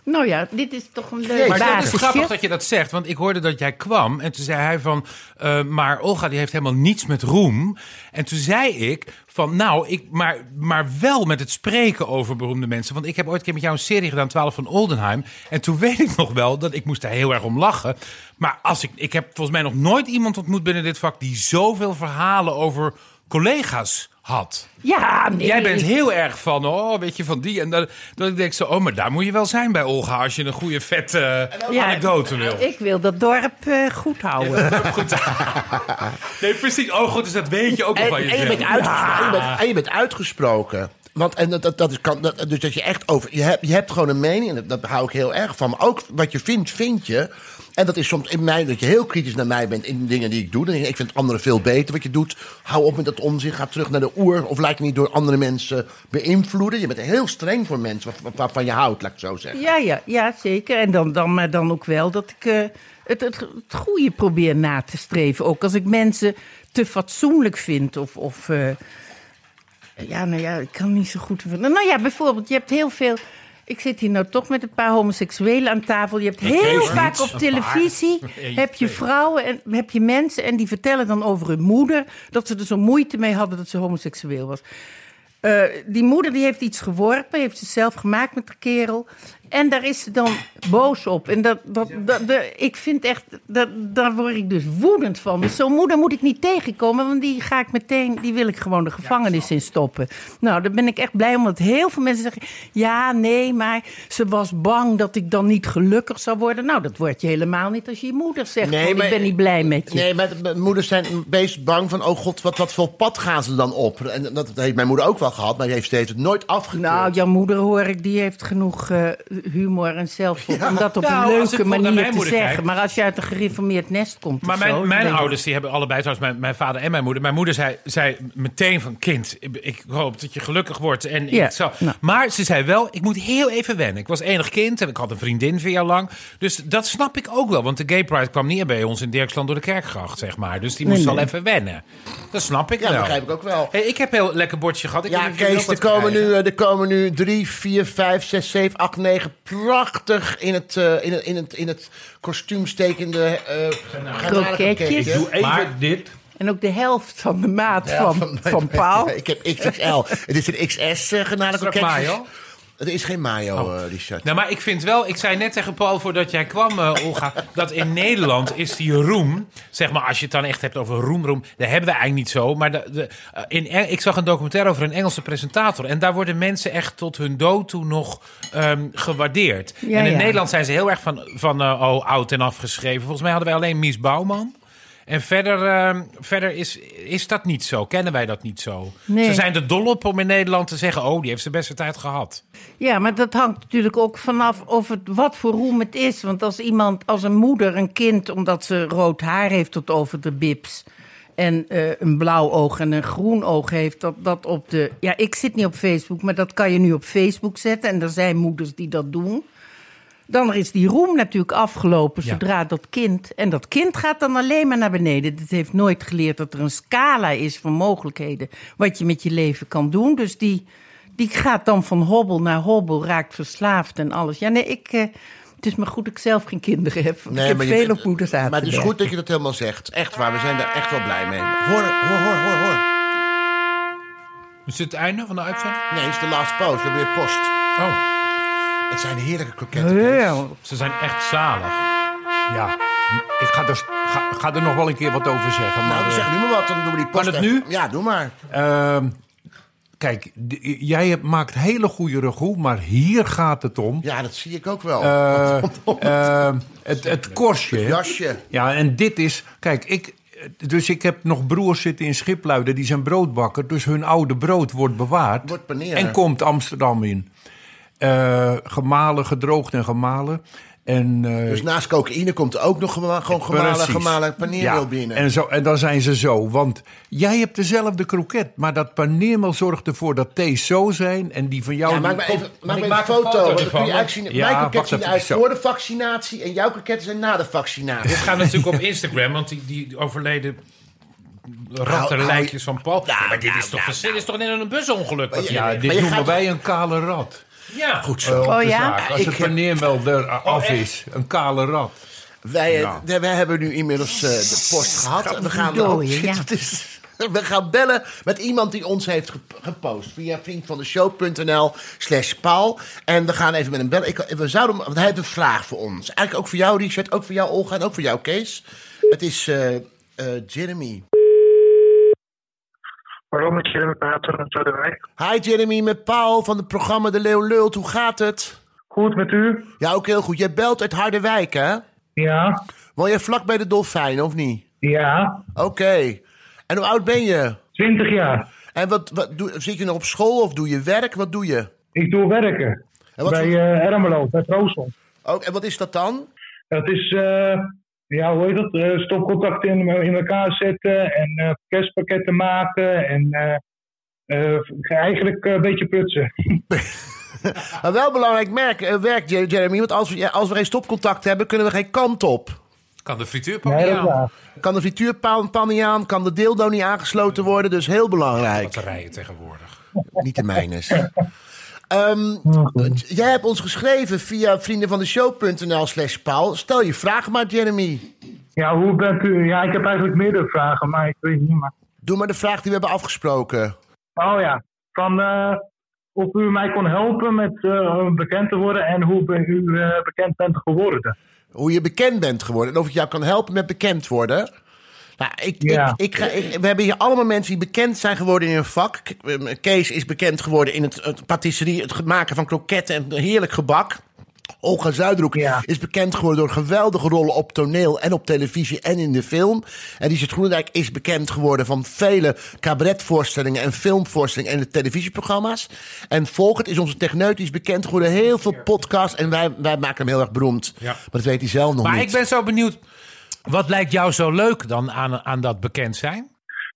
[SPEAKER 8] Nou ja, dit is toch een leuk
[SPEAKER 4] Maar dat is grappig dat je dat zegt, want ik hoorde dat jij kwam en toen zei hij van, eh, maar Olga die heeft helemaal niets met roem. En toen zei ik van, nou, ik, maar, maar wel met het spreken over beroemde mensen. Want ik heb ooit een keer met jou een serie gedaan, 12 van Oldenheim. En toen weet ik nog wel dat ik moest daar heel erg om lachen. Maar als ik, ik heb volgens mij nog nooit iemand ontmoet binnen dit vak die zoveel verhalen over collega's had.
[SPEAKER 8] Ja, nee.
[SPEAKER 4] Jij bent heel erg van, oh, weet je, van die. En dat, dat ik denk zo, oh, maar daar moet je wel zijn bij Olga... als je een goede vette
[SPEAKER 8] Ja,
[SPEAKER 4] anekdote wil.
[SPEAKER 8] Ik wil dat dorp eh, goed houden.
[SPEAKER 4] Nee, precies. Oh, goed, dus dat weet je ook nog
[SPEAKER 1] En,
[SPEAKER 4] van
[SPEAKER 1] en, je
[SPEAKER 4] jezelf.
[SPEAKER 1] bent uitgesproken, en, je bent, en je bent uitgesproken. Want en dat, dat, dat is, kan, dat, dus dat je echt over. Je hebt, je hebt gewoon een mening, en dat, dat hou ik heel erg van. Maar ook wat je vindt, vind je. En dat is soms in mij dat je heel kritisch naar mij bent in dingen die ik doe. Dan ik, vind anderen veel beter wat je doet. Hou op met dat onzin, ga terug naar de oer. Of laat je niet door andere mensen beïnvloeden. Je bent heel streng voor mensen waar- waarvan je houdt, laat ik het zo zeggen.
[SPEAKER 8] Ja, ja, ja zeker. En dan, dan, maar dan ook wel dat ik eh, het, het, het goede probeer na te streven. Ook als ik mensen te fatsoenlijk vind of... of eh, ja, nou ja, ik kan niet zo goed... Nou ja, bijvoorbeeld, je hebt heel veel... Ik zit hier nou toch met een paar homoseksuelen aan tafel. Je hebt heel vaak op televisie... Heb je vrouwen en heb je mensen... en die vertellen dan over hun moeder... dat ze er zo moeite mee hadden dat ze homoseksueel was. Eh, die moeder die heeft iets geworpen, heeft ze zelf gemaakt met de kerel. En daar is ze dan boos op. En dat, dat, dat, de- ik vind echt, dat, daar word ik dus woedend van. Dus zo'n moeder moet ik niet tegenkomen, want die ga ik meteen, die wil ik gewoon de gevangenis in stoppen. Nou, daar ben ik echt blij om, want heel veel mensen zeggen: ja, nee, maar ze was bang dat ik dan niet gelukkig zou worden. Nou, dat word je helemaal niet als je je moeder zegt: van, ik ben niet blij met je.
[SPEAKER 1] Nee, maar de- de moeders zijn best bang van... oh god, wat, wat voor pad gaan ze dan op? En dat, dat heeft mijn moeder ook wel gehad, maar die heeft steeds het nooit afgekeurd.
[SPEAKER 8] Nou, jouw moeder hoor ik, die heeft genoeg eh, humor en zelfspot om dat op
[SPEAKER 4] Nou,
[SPEAKER 8] een
[SPEAKER 4] ik
[SPEAKER 8] leuke manier te zeggen.
[SPEAKER 4] kijk-
[SPEAKER 8] Maar als je uit een gereformeerd nest komt.
[SPEAKER 4] Maar
[SPEAKER 8] of
[SPEAKER 4] mijn,
[SPEAKER 8] zo,
[SPEAKER 4] mijn ouders die hebben allebei, trouwens mijn, mijn vader en mijn moeder. Mijn moeder zei, zei meteen van kind, ik, ik hoop dat je gelukkig wordt. En
[SPEAKER 8] Ja,
[SPEAKER 4] ik zal,
[SPEAKER 8] nou.
[SPEAKER 4] Maar ze zei wel, ik moet heel even wennen. Ik was enig kind en ik had een vriendin vier jaar lang. Dus dat snap ik ook wel. Want de Gay Pride kwam niet bij ons in Dirksland door de Kerkgracht, zeg maar. Dus die moest
[SPEAKER 1] Nee,
[SPEAKER 4] al even wennen. Dat snap ik
[SPEAKER 1] Ja,
[SPEAKER 4] wel.
[SPEAKER 1] begrijp ik ook wel.
[SPEAKER 4] Hey, ik heb heel lekker bordje gehad. Ik
[SPEAKER 1] Ja, Kees, er komen, nu, er komen nu drie, vier, vijf, zes, zeven, acht, negen... prachtig in het, eh, in het, in het, in het kostuum stekende eh
[SPEAKER 8] Kroketjes.
[SPEAKER 1] Ik doe even
[SPEAKER 6] dit.
[SPEAKER 8] En ook de helft van de maat
[SPEAKER 1] Ja,
[SPEAKER 8] van, van, Paul.
[SPEAKER 1] Ik heb XXL. het is een XS uh,
[SPEAKER 4] Is er?
[SPEAKER 1] Er is geen mayo, eh, Richard.
[SPEAKER 4] Nou, maar ik vind wel, ik zei net tegen Paul voordat jij kwam, eh, Olga, dat in Nederland is die roem, zeg maar, als je het dan echt hebt over roem, roem, dat hebben we eigenlijk niet zo. Maar de, de, eh, in, ik zag een documentaire over een Engelse presentator en daar worden mensen echt tot hun dood toe nog ehm, gewaardeerd.
[SPEAKER 8] Ja,
[SPEAKER 4] en in
[SPEAKER 8] ja.
[SPEAKER 4] Nederland zijn ze heel erg van, van oh, oud en afgeschreven. Volgens mij hadden wij alleen Mies Bouwman. En verder, ehm, verder is, is dat niet zo. Kennen wij dat niet zo.
[SPEAKER 8] Nee.
[SPEAKER 4] Ze zijn er dol op om in Nederland te zeggen... oh, die heeft zijn beste tijd gehad.
[SPEAKER 8] Ja, maar dat hangt natuurlijk ook vanaf of het, wat voor roem het is. Want als iemand, als een moeder een kind, omdat ze rood haar heeft tot over de bips. En eh, een blauw oog en een groen oog heeft, dat, dat op de. Ja, ik zit niet op Facebook, maar dat kan je nu op Facebook zetten. En er zijn moeders die dat doen. Dan is die roem natuurlijk afgelopen
[SPEAKER 4] Ja.
[SPEAKER 8] zodra dat kind. En dat kind gaat dan alleen maar naar beneden. Het heeft nooit geleerd dat er een scala is van mogelijkheden. wat je met je leven kan doen. Dus die, die gaat dan van hobbel naar hobbel, raakt verslaafd en alles. Ja, nee, ik. eh, het is maar goed dat ik zelf geen kinderen heb. want ik heb
[SPEAKER 1] je-
[SPEAKER 8] veel op moeders aan
[SPEAKER 1] Maar het is goed dat je dat helemaal zegt. Echt waar, we zijn daar echt wel blij mee. Hoor, hoor, hoor, hoor, hoor.
[SPEAKER 4] Is dit het einde van de uitzending?
[SPEAKER 1] Nee, het is de last post. We hebben weer post.
[SPEAKER 4] Oh.
[SPEAKER 1] Het zijn heerlijke kroketten.
[SPEAKER 4] Ze zijn echt zalig.
[SPEAKER 6] Ja, ik ga er, ga, ga er nog wel een keer wat over zeggen.
[SPEAKER 1] Nou,
[SPEAKER 6] maar, eh,
[SPEAKER 1] zeg nu maar wat. Dan doen we die post
[SPEAKER 6] Kan het nu?
[SPEAKER 1] Ja, doe maar.
[SPEAKER 6] Ehm, kijk, jij hebt- maakt hele goede regoe, maar hier gaat het om.
[SPEAKER 1] Ja, dat zie ik ook wel.
[SPEAKER 6] Eh, eh, het, het korstje. hè?
[SPEAKER 1] Jasje.
[SPEAKER 6] Ja, en dit is... Kijk, ik... Dus ik heb nog broers zitten in Schipluiden, die zijn broodbakker. Dus hun oude brood wordt bewaard.
[SPEAKER 1] Wordt paneer.
[SPEAKER 6] En komt Amsterdam in. Eh, gemalen, gedroogd en gemalen. En, eh,
[SPEAKER 1] Dus naast cocaïne komt er ook nog gewoon gemalen,
[SPEAKER 6] Precies.
[SPEAKER 1] gemalen paneermeel
[SPEAKER 6] Ja,
[SPEAKER 1] binnen.
[SPEAKER 6] En, zo, en dan zijn ze zo. Want jij hebt dezelfde kroket. Maar dat paneermeel zorgt ervoor dat thee's zo zijn. En die van jou...
[SPEAKER 1] Ja, maak maar even, maak
[SPEAKER 4] ik
[SPEAKER 1] maar
[SPEAKER 4] maak
[SPEAKER 1] even
[SPEAKER 4] een
[SPEAKER 1] een
[SPEAKER 4] foto
[SPEAKER 1] foto. want kun je
[SPEAKER 6] Ja,
[SPEAKER 1] mijn zien
[SPEAKER 6] even,
[SPEAKER 1] uit voor de vaccinatie en jouw kroketten zijn na de vaccinatie.
[SPEAKER 4] Dit gaat natuurlijk op Instagram, want die, die overleden rattenlijkjes van Paul. Ja, maar dit is toch, dit is toch net een busongeluk? Wat
[SPEAKER 6] ja, dit noemen
[SPEAKER 1] gaat-
[SPEAKER 6] wij een kale rat.
[SPEAKER 4] Ja.
[SPEAKER 1] Goed
[SPEAKER 6] eh,
[SPEAKER 1] zo.
[SPEAKER 6] op
[SPEAKER 8] Oh,
[SPEAKER 6] de
[SPEAKER 8] ja?
[SPEAKER 6] Als
[SPEAKER 1] Ik-
[SPEAKER 6] het er af is. Een kale rat.
[SPEAKER 1] Wij, eh,
[SPEAKER 6] Ja.
[SPEAKER 1] wij hebben nu inmiddels eh, de post gehad. En we gaan,
[SPEAKER 8] dooien, ja.
[SPEAKER 1] is- we gaan bellen met iemand die ons heeft gep- gepost. Via vriendvandeshow.nl slash Paul. En we gaan even met hem bellen. Ik, we zouden, hem- want hij heeft een vraag voor ons. Eigenlijk ook voor jou, Richard. Ook voor jou, Olga. En ook voor jou, Kees. Het is eh, eh, Jeremy.
[SPEAKER 12] Waarom met Jeremy praten en Zuiderwijk?
[SPEAKER 1] Hi Jeremy, met Paul van het programma De Leeuw Lult. Hoe gaat het?
[SPEAKER 12] Goed met u?
[SPEAKER 1] Ja, ook heel goed. Jij belt uit Harderwijk, hè?
[SPEAKER 12] Ja.
[SPEAKER 1] Woon je vlak bij de Dolfijn, of niet?
[SPEAKER 12] Ja.
[SPEAKER 1] Oké. En hoe oud ben je?
[SPEAKER 12] 20 jaar.
[SPEAKER 1] En wat, wat doe, zit je nog op school of doe je werk? Wat doe je?
[SPEAKER 12] Ik doe werken. Bij
[SPEAKER 1] voor-
[SPEAKER 12] eh Ermelo, bij Troosel.
[SPEAKER 1] ook, en wat is dat dan?
[SPEAKER 12] Dat is, eh, ja, hoe heet dat? Eh, stopcontacten in, in elkaar zetten en eh kerstpakketten maken en eh, eh, eigenlijk eh, een beetje prutsen.
[SPEAKER 1] Maar wel belangrijk merk, werk, Jer- Jeremy. Want als we, ja, als we geen stopcontact hebben, kunnen we geen kant op.
[SPEAKER 4] Kan de frituurpan
[SPEAKER 12] Nee,
[SPEAKER 4] niet aan.
[SPEAKER 1] Kan de frituurpan niet aan, kan de dildo niet aangesloten worden. Dus heel belangrijk.
[SPEAKER 4] Batterijen tegenwoordig.
[SPEAKER 1] Niet de mijnes. Ehm, jij hebt ons geschreven via vriendenvandeshow.nl slash Paul. Stel je vraag maar, Jeremy.
[SPEAKER 12] Ja, hoe bent u? Ja, ik heb eigenlijk meerdere vragen, maar ik weet niet meer.
[SPEAKER 1] Doe maar de vraag die we hebben afgesproken.
[SPEAKER 12] Oh ja, van eh, of u mij kon helpen met eh, bekend te worden en hoe u eh, bekend bent geworden.
[SPEAKER 1] Hoe je bekend bent geworden. En of ik jou kan helpen met bekend worden. Nou, ik,
[SPEAKER 12] Ja.
[SPEAKER 1] ik, ik, ga, ik- we hebben hier allemaal mensen die bekend zijn geworden in een vak. Kees is bekend geworden in het, het patisserie, het maken van kroketten en heerlijk gebak. Olga Zuiderhoek
[SPEAKER 12] Ja.
[SPEAKER 1] is bekend geworden door geweldige rollen op toneel en op televisie en in de film. En Richard Groenendijk is bekend geworden van vele cabaretvoorstellingen en filmvoorstellingen en de televisieprogramma's. En Volkert is onze techneut, die is bekend geworden, heel veel podcasts en wij, wij maken hem heel erg beroemd.
[SPEAKER 4] Ja.
[SPEAKER 1] Maar dat weet hij zelf nog
[SPEAKER 4] Maar
[SPEAKER 1] niet.
[SPEAKER 4] ik ben zo benieuwd. Wat lijkt jou zo leuk dan aan, aan dat bekend zijn?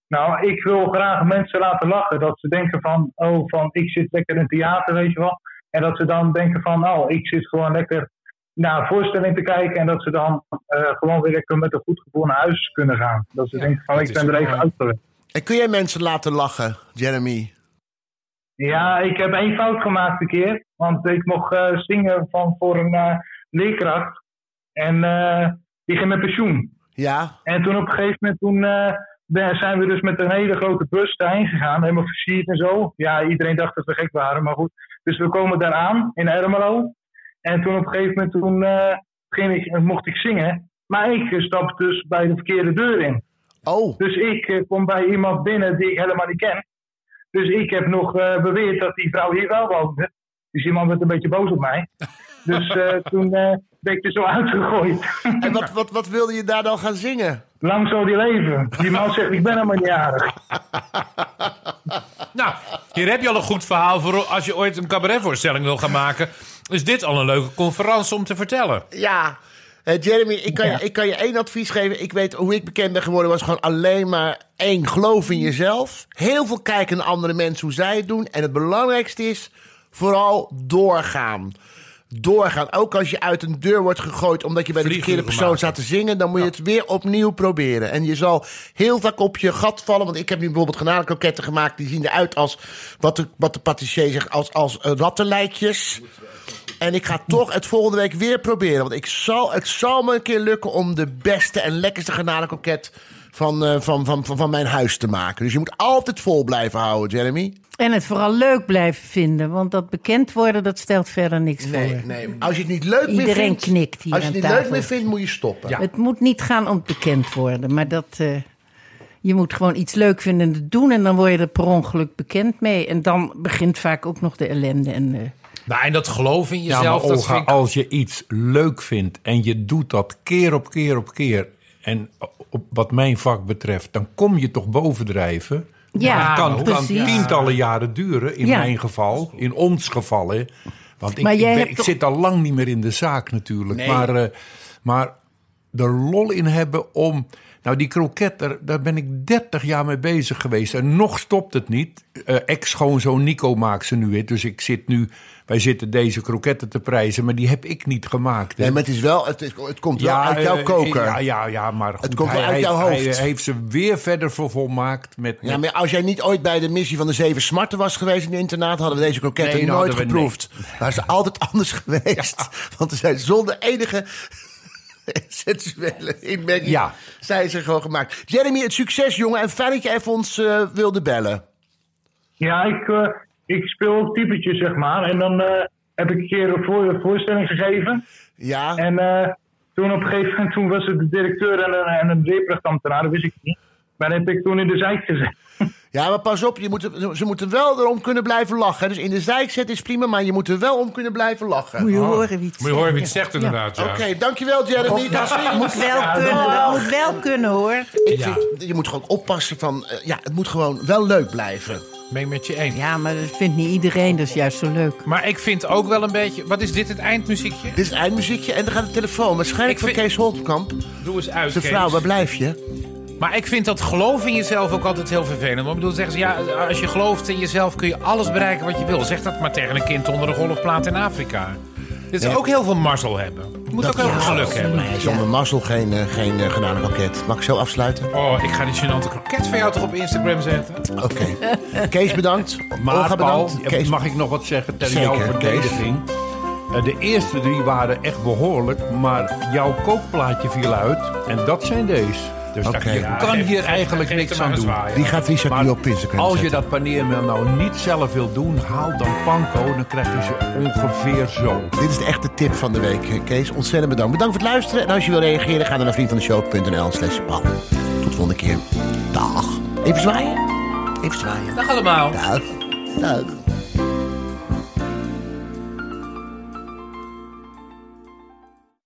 [SPEAKER 12] Nou, ik wil graag mensen laten lachen. Dat ze denken van, oh, van ik zit lekker in theater, weet je wel. En dat ze dan denken van, nou, ik zit gewoon lekker naar een voorstelling te kijken. En dat ze dan eh, gewoon weer lekker met een goed gevoel naar huis kunnen gaan. Dat ze denken van, ik ben er even uit geweest.
[SPEAKER 1] En kun jij mensen laten lachen, Jeremy?
[SPEAKER 12] Ja, ik heb één fout gemaakt een keer. Want ik mocht eh, zingen van, voor een eh, leerkracht. En eh, die ging met pensioen.
[SPEAKER 1] Ja?
[SPEAKER 12] En toen op een gegeven moment toen, eh, zijn we dus met een hele grote bus daarheen gegaan. Helemaal versierd en zo. Ja, iedereen dacht dat we gek waren, maar goed. Dus we komen daar aan in Ermelo. En toen op een gegeven moment toen, eh, ging ik, mocht ik zingen. Maar ik eh, stapte dus bij de verkeerde deur in.
[SPEAKER 1] Oh.
[SPEAKER 12] Dus ik eh, kom bij iemand binnen die ik helemaal niet ken. Dus ik heb nog eh, beweerd dat die vrouw hier wel woonde. Dus die man werd een beetje boos op mij. Dus eh, toen eh, ben ik er zo uitgegooid.
[SPEAKER 1] En wat, wat, wat wilde je daar dan gaan zingen?
[SPEAKER 12] Lang zo die leven. Die man zegt, ik ben helemaal niet jarig.
[SPEAKER 4] Nou, hier heb je al een goed verhaal voor als je ooit een cabaretvoorstelling wil gaan maken. Is dit al een leuke conferentie om te vertellen?
[SPEAKER 1] Ja. Eh, Jeremy, ik kan, je, ik kan je één advies geven. Ik weet hoe ik bekend ben geworden. was gewoon alleen maar één. Geloof in jezelf. Heel veel kijken naar andere mensen hoe zij het doen. En het belangrijkste is vooral doorgaan. Doorgaan. Ook als je uit een deur wordt gegooid omdat je bij de verkeerde persoon staat te zingen, dan moet je het weer opnieuw proberen. En je zal heel vaak op je gat vallen. Want ik heb nu bijvoorbeeld garnalenkoketten gemaakt. Die zien eruit als wat de, wat de patissier zegt, als, als rattenlijkjes. En ik ga toch het volgende week weer proberen. Want ik zal, het zal me een keer lukken om de beste en lekkerste garnalenkoket van, eh, van, van, van, van mijn huis te maken. Dus je moet altijd vol blijven houden, Jeremy.
[SPEAKER 8] En het vooral leuk blijven vinden, want dat bekend worden, dat stelt verder niks
[SPEAKER 1] Nee,
[SPEAKER 8] voor.
[SPEAKER 1] nee. Als je het niet leuk meer
[SPEAKER 8] Iedereen
[SPEAKER 1] vindt...
[SPEAKER 8] knikt hier
[SPEAKER 1] Als je het niet
[SPEAKER 8] tafel.
[SPEAKER 1] leuk meer vindt, moet je stoppen.
[SPEAKER 8] Het moet niet gaan om het bekend worden, maar dat, eh, je moet gewoon iets leuk vinden en doen en dan word je er per ongeluk bekend mee. En dan begint vaak ook nog de ellende. En, eh,
[SPEAKER 4] Nou, en dat geloof in
[SPEAKER 6] Ja,
[SPEAKER 4] jezelf,
[SPEAKER 6] maar Olga,
[SPEAKER 4] vind ik...
[SPEAKER 6] als je iets leuk vindt en je doet dat keer op keer op keer... en op wat mijn vak betreft, dan kom je toch bovendrijven...
[SPEAKER 8] Ja,
[SPEAKER 6] het kan, kan tientallen jaren duren, in
[SPEAKER 8] Ja.
[SPEAKER 6] mijn geval, in ons geval. Hè, Want ik, ik,
[SPEAKER 8] jij
[SPEAKER 6] ben-
[SPEAKER 8] hebt
[SPEAKER 6] ik
[SPEAKER 8] toch-
[SPEAKER 6] zit al lang niet meer in de zaak natuurlijk.
[SPEAKER 4] Nee.
[SPEAKER 6] Maar, eh, maar er lol in hebben om... Nou, die kroket, daar, daar ben ik 30 jaar mee bezig geweest. En nog stopt het niet. Eh Ex-schoonzoon Nico maakt ze nu weer. Dus ik zit nu... Wij zitten deze kroketten te prijzen, maar die heb ik niet gemaakt. hè.
[SPEAKER 1] Nee, maar het is wel, het, is- het komt wel uit jouw
[SPEAKER 6] eh,
[SPEAKER 1] koker.
[SPEAKER 6] Ja, ja, ja, maar goed,
[SPEAKER 1] komt wel
[SPEAKER 6] hij,
[SPEAKER 1] uit
[SPEAKER 6] hij-
[SPEAKER 1] jouw
[SPEAKER 6] hij
[SPEAKER 1] hoofd.
[SPEAKER 6] heeft ze weer verder vervolmaakt met...
[SPEAKER 1] Ja, maar als jij niet ooit bij de missie van de zeven smarten was geweest in het internaat, hadden we deze kroketten
[SPEAKER 6] Nee,
[SPEAKER 1] nooit geproefd. Maar ze altijd anders geweest. Want ze zijn zonder enige seksuele inmerking.
[SPEAKER 6] Ja.
[SPEAKER 1] Zijn ze gewoon gemaakt. Jeremy, het succes, jongen. En fijn dat je even ons eh, wilde bellen.
[SPEAKER 12] Ja, ik, eh, ik speel ook typetjes, zeg maar. En dan eh, heb ik een keer een, voor, een voorstelling gegeven.
[SPEAKER 1] Ja.
[SPEAKER 12] En eh, toen op een gegeven moment toen was het de directeur en een, en een dat wist ik niet. Maar dat heb ik toen in de zijk gezet.
[SPEAKER 1] Ja, maar pas op, je moet, ze moeten wel erom kunnen blijven lachen. Dus in de zijk zetten is prima, maar je moet er wel om kunnen blijven lachen.
[SPEAKER 8] Moet je horen wie het
[SPEAKER 4] Moet je horen wie het zegt inderdaad, ja.
[SPEAKER 1] Oké, dankjewel Jeremy. Dat is weer-
[SPEAKER 8] Moet wel kunnen, moet wel kunnen hoor.
[SPEAKER 1] Ik
[SPEAKER 4] Ja.
[SPEAKER 1] vind, je moet gewoon oppassen van... eh, ja, het moet gewoon wel leuk blijven.
[SPEAKER 4] Ben ik met je eens.
[SPEAKER 8] Ja, maar dat vindt niet iedereen, dat is juist zo leuk.
[SPEAKER 4] Maar ik vind ook wel een beetje... Wat is dit, het eindmuziekje?
[SPEAKER 1] Dit is het eindmuziekje en dan gaat de telefoon. Waarschijnlijk
[SPEAKER 4] Ik
[SPEAKER 1] van
[SPEAKER 4] vind-
[SPEAKER 1] Kees Holtkamp.
[SPEAKER 4] Doe eens uit,
[SPEAKER 1] De
[SPEAKER 4] Kees.
[SPEAKER 1] vrouw, waar blijf je?
[SPEAKER 4] Maar ik vind dat geloof in jezelf ook altijd heel vervelend. Want ik bedoel, zeggen ze, ja, als je gelooft in jezelf kun je alles bereiken wat je wil. Zeg dat maar tegen een kind onder de golfplaat in Afrika. Dit is
[SPEAKER 1] Ja.
[SPEAKER 4] ook heel veel mazzel hebben. Je moet ook heel veel geluk hebben.
[SPEAKER 1] Zonder mazzel geen, eh, geen bananenpakket. Mag ik zo afsluiten?
[SPEAKER 4] Oh, ik ga die gênante kroket van jou toch op Instagram zetten?
[SPEAKER 1] Oké. Kees bedankt.
[SPEAKER 6] Maar
[SPEAKER 1] Olga
[SPEAKER 6] Paul,
[SPEAKER 1] bedankt. Kees,
[SPEAKER 6] mag ik nog wat zeggen ter
[SPEAKER 1] Zeker,
[SPEAKER 6] jouw verdediging? Eh, De eerste drie waren echt behoorlijk, maar jouw kookplaatje viel uit. En dat zijn deze. Dus daar- je kan hier
[SPEAKER 4] geef-
[SPEAKER 6] eigenlijk
[SPEAKER 4] geef
[SPEAKER 6] niks aan doen.
[SPEAKER 1] die gaat Richard nu op Instagram
[SPEAKER 6] Als je dat paneermeel nou niet zelf wilt doen, haal dan panko. Dan krijg je ze ongeveer zo.
[SPEAKER 1] Dit is de echte tip van de week, eh, Kees. Ontzettend bedankt. Bedankt voor het luisteren. En als je wil reageren, ga dan naar vriendvandeshow.nl slash Paul. Tot de volgende keer. Dag. Even zwaaien. Even zwaaien.
[SPEAKER 4] Dag allemaal.
[SPEAKER 1] Dag. Dag.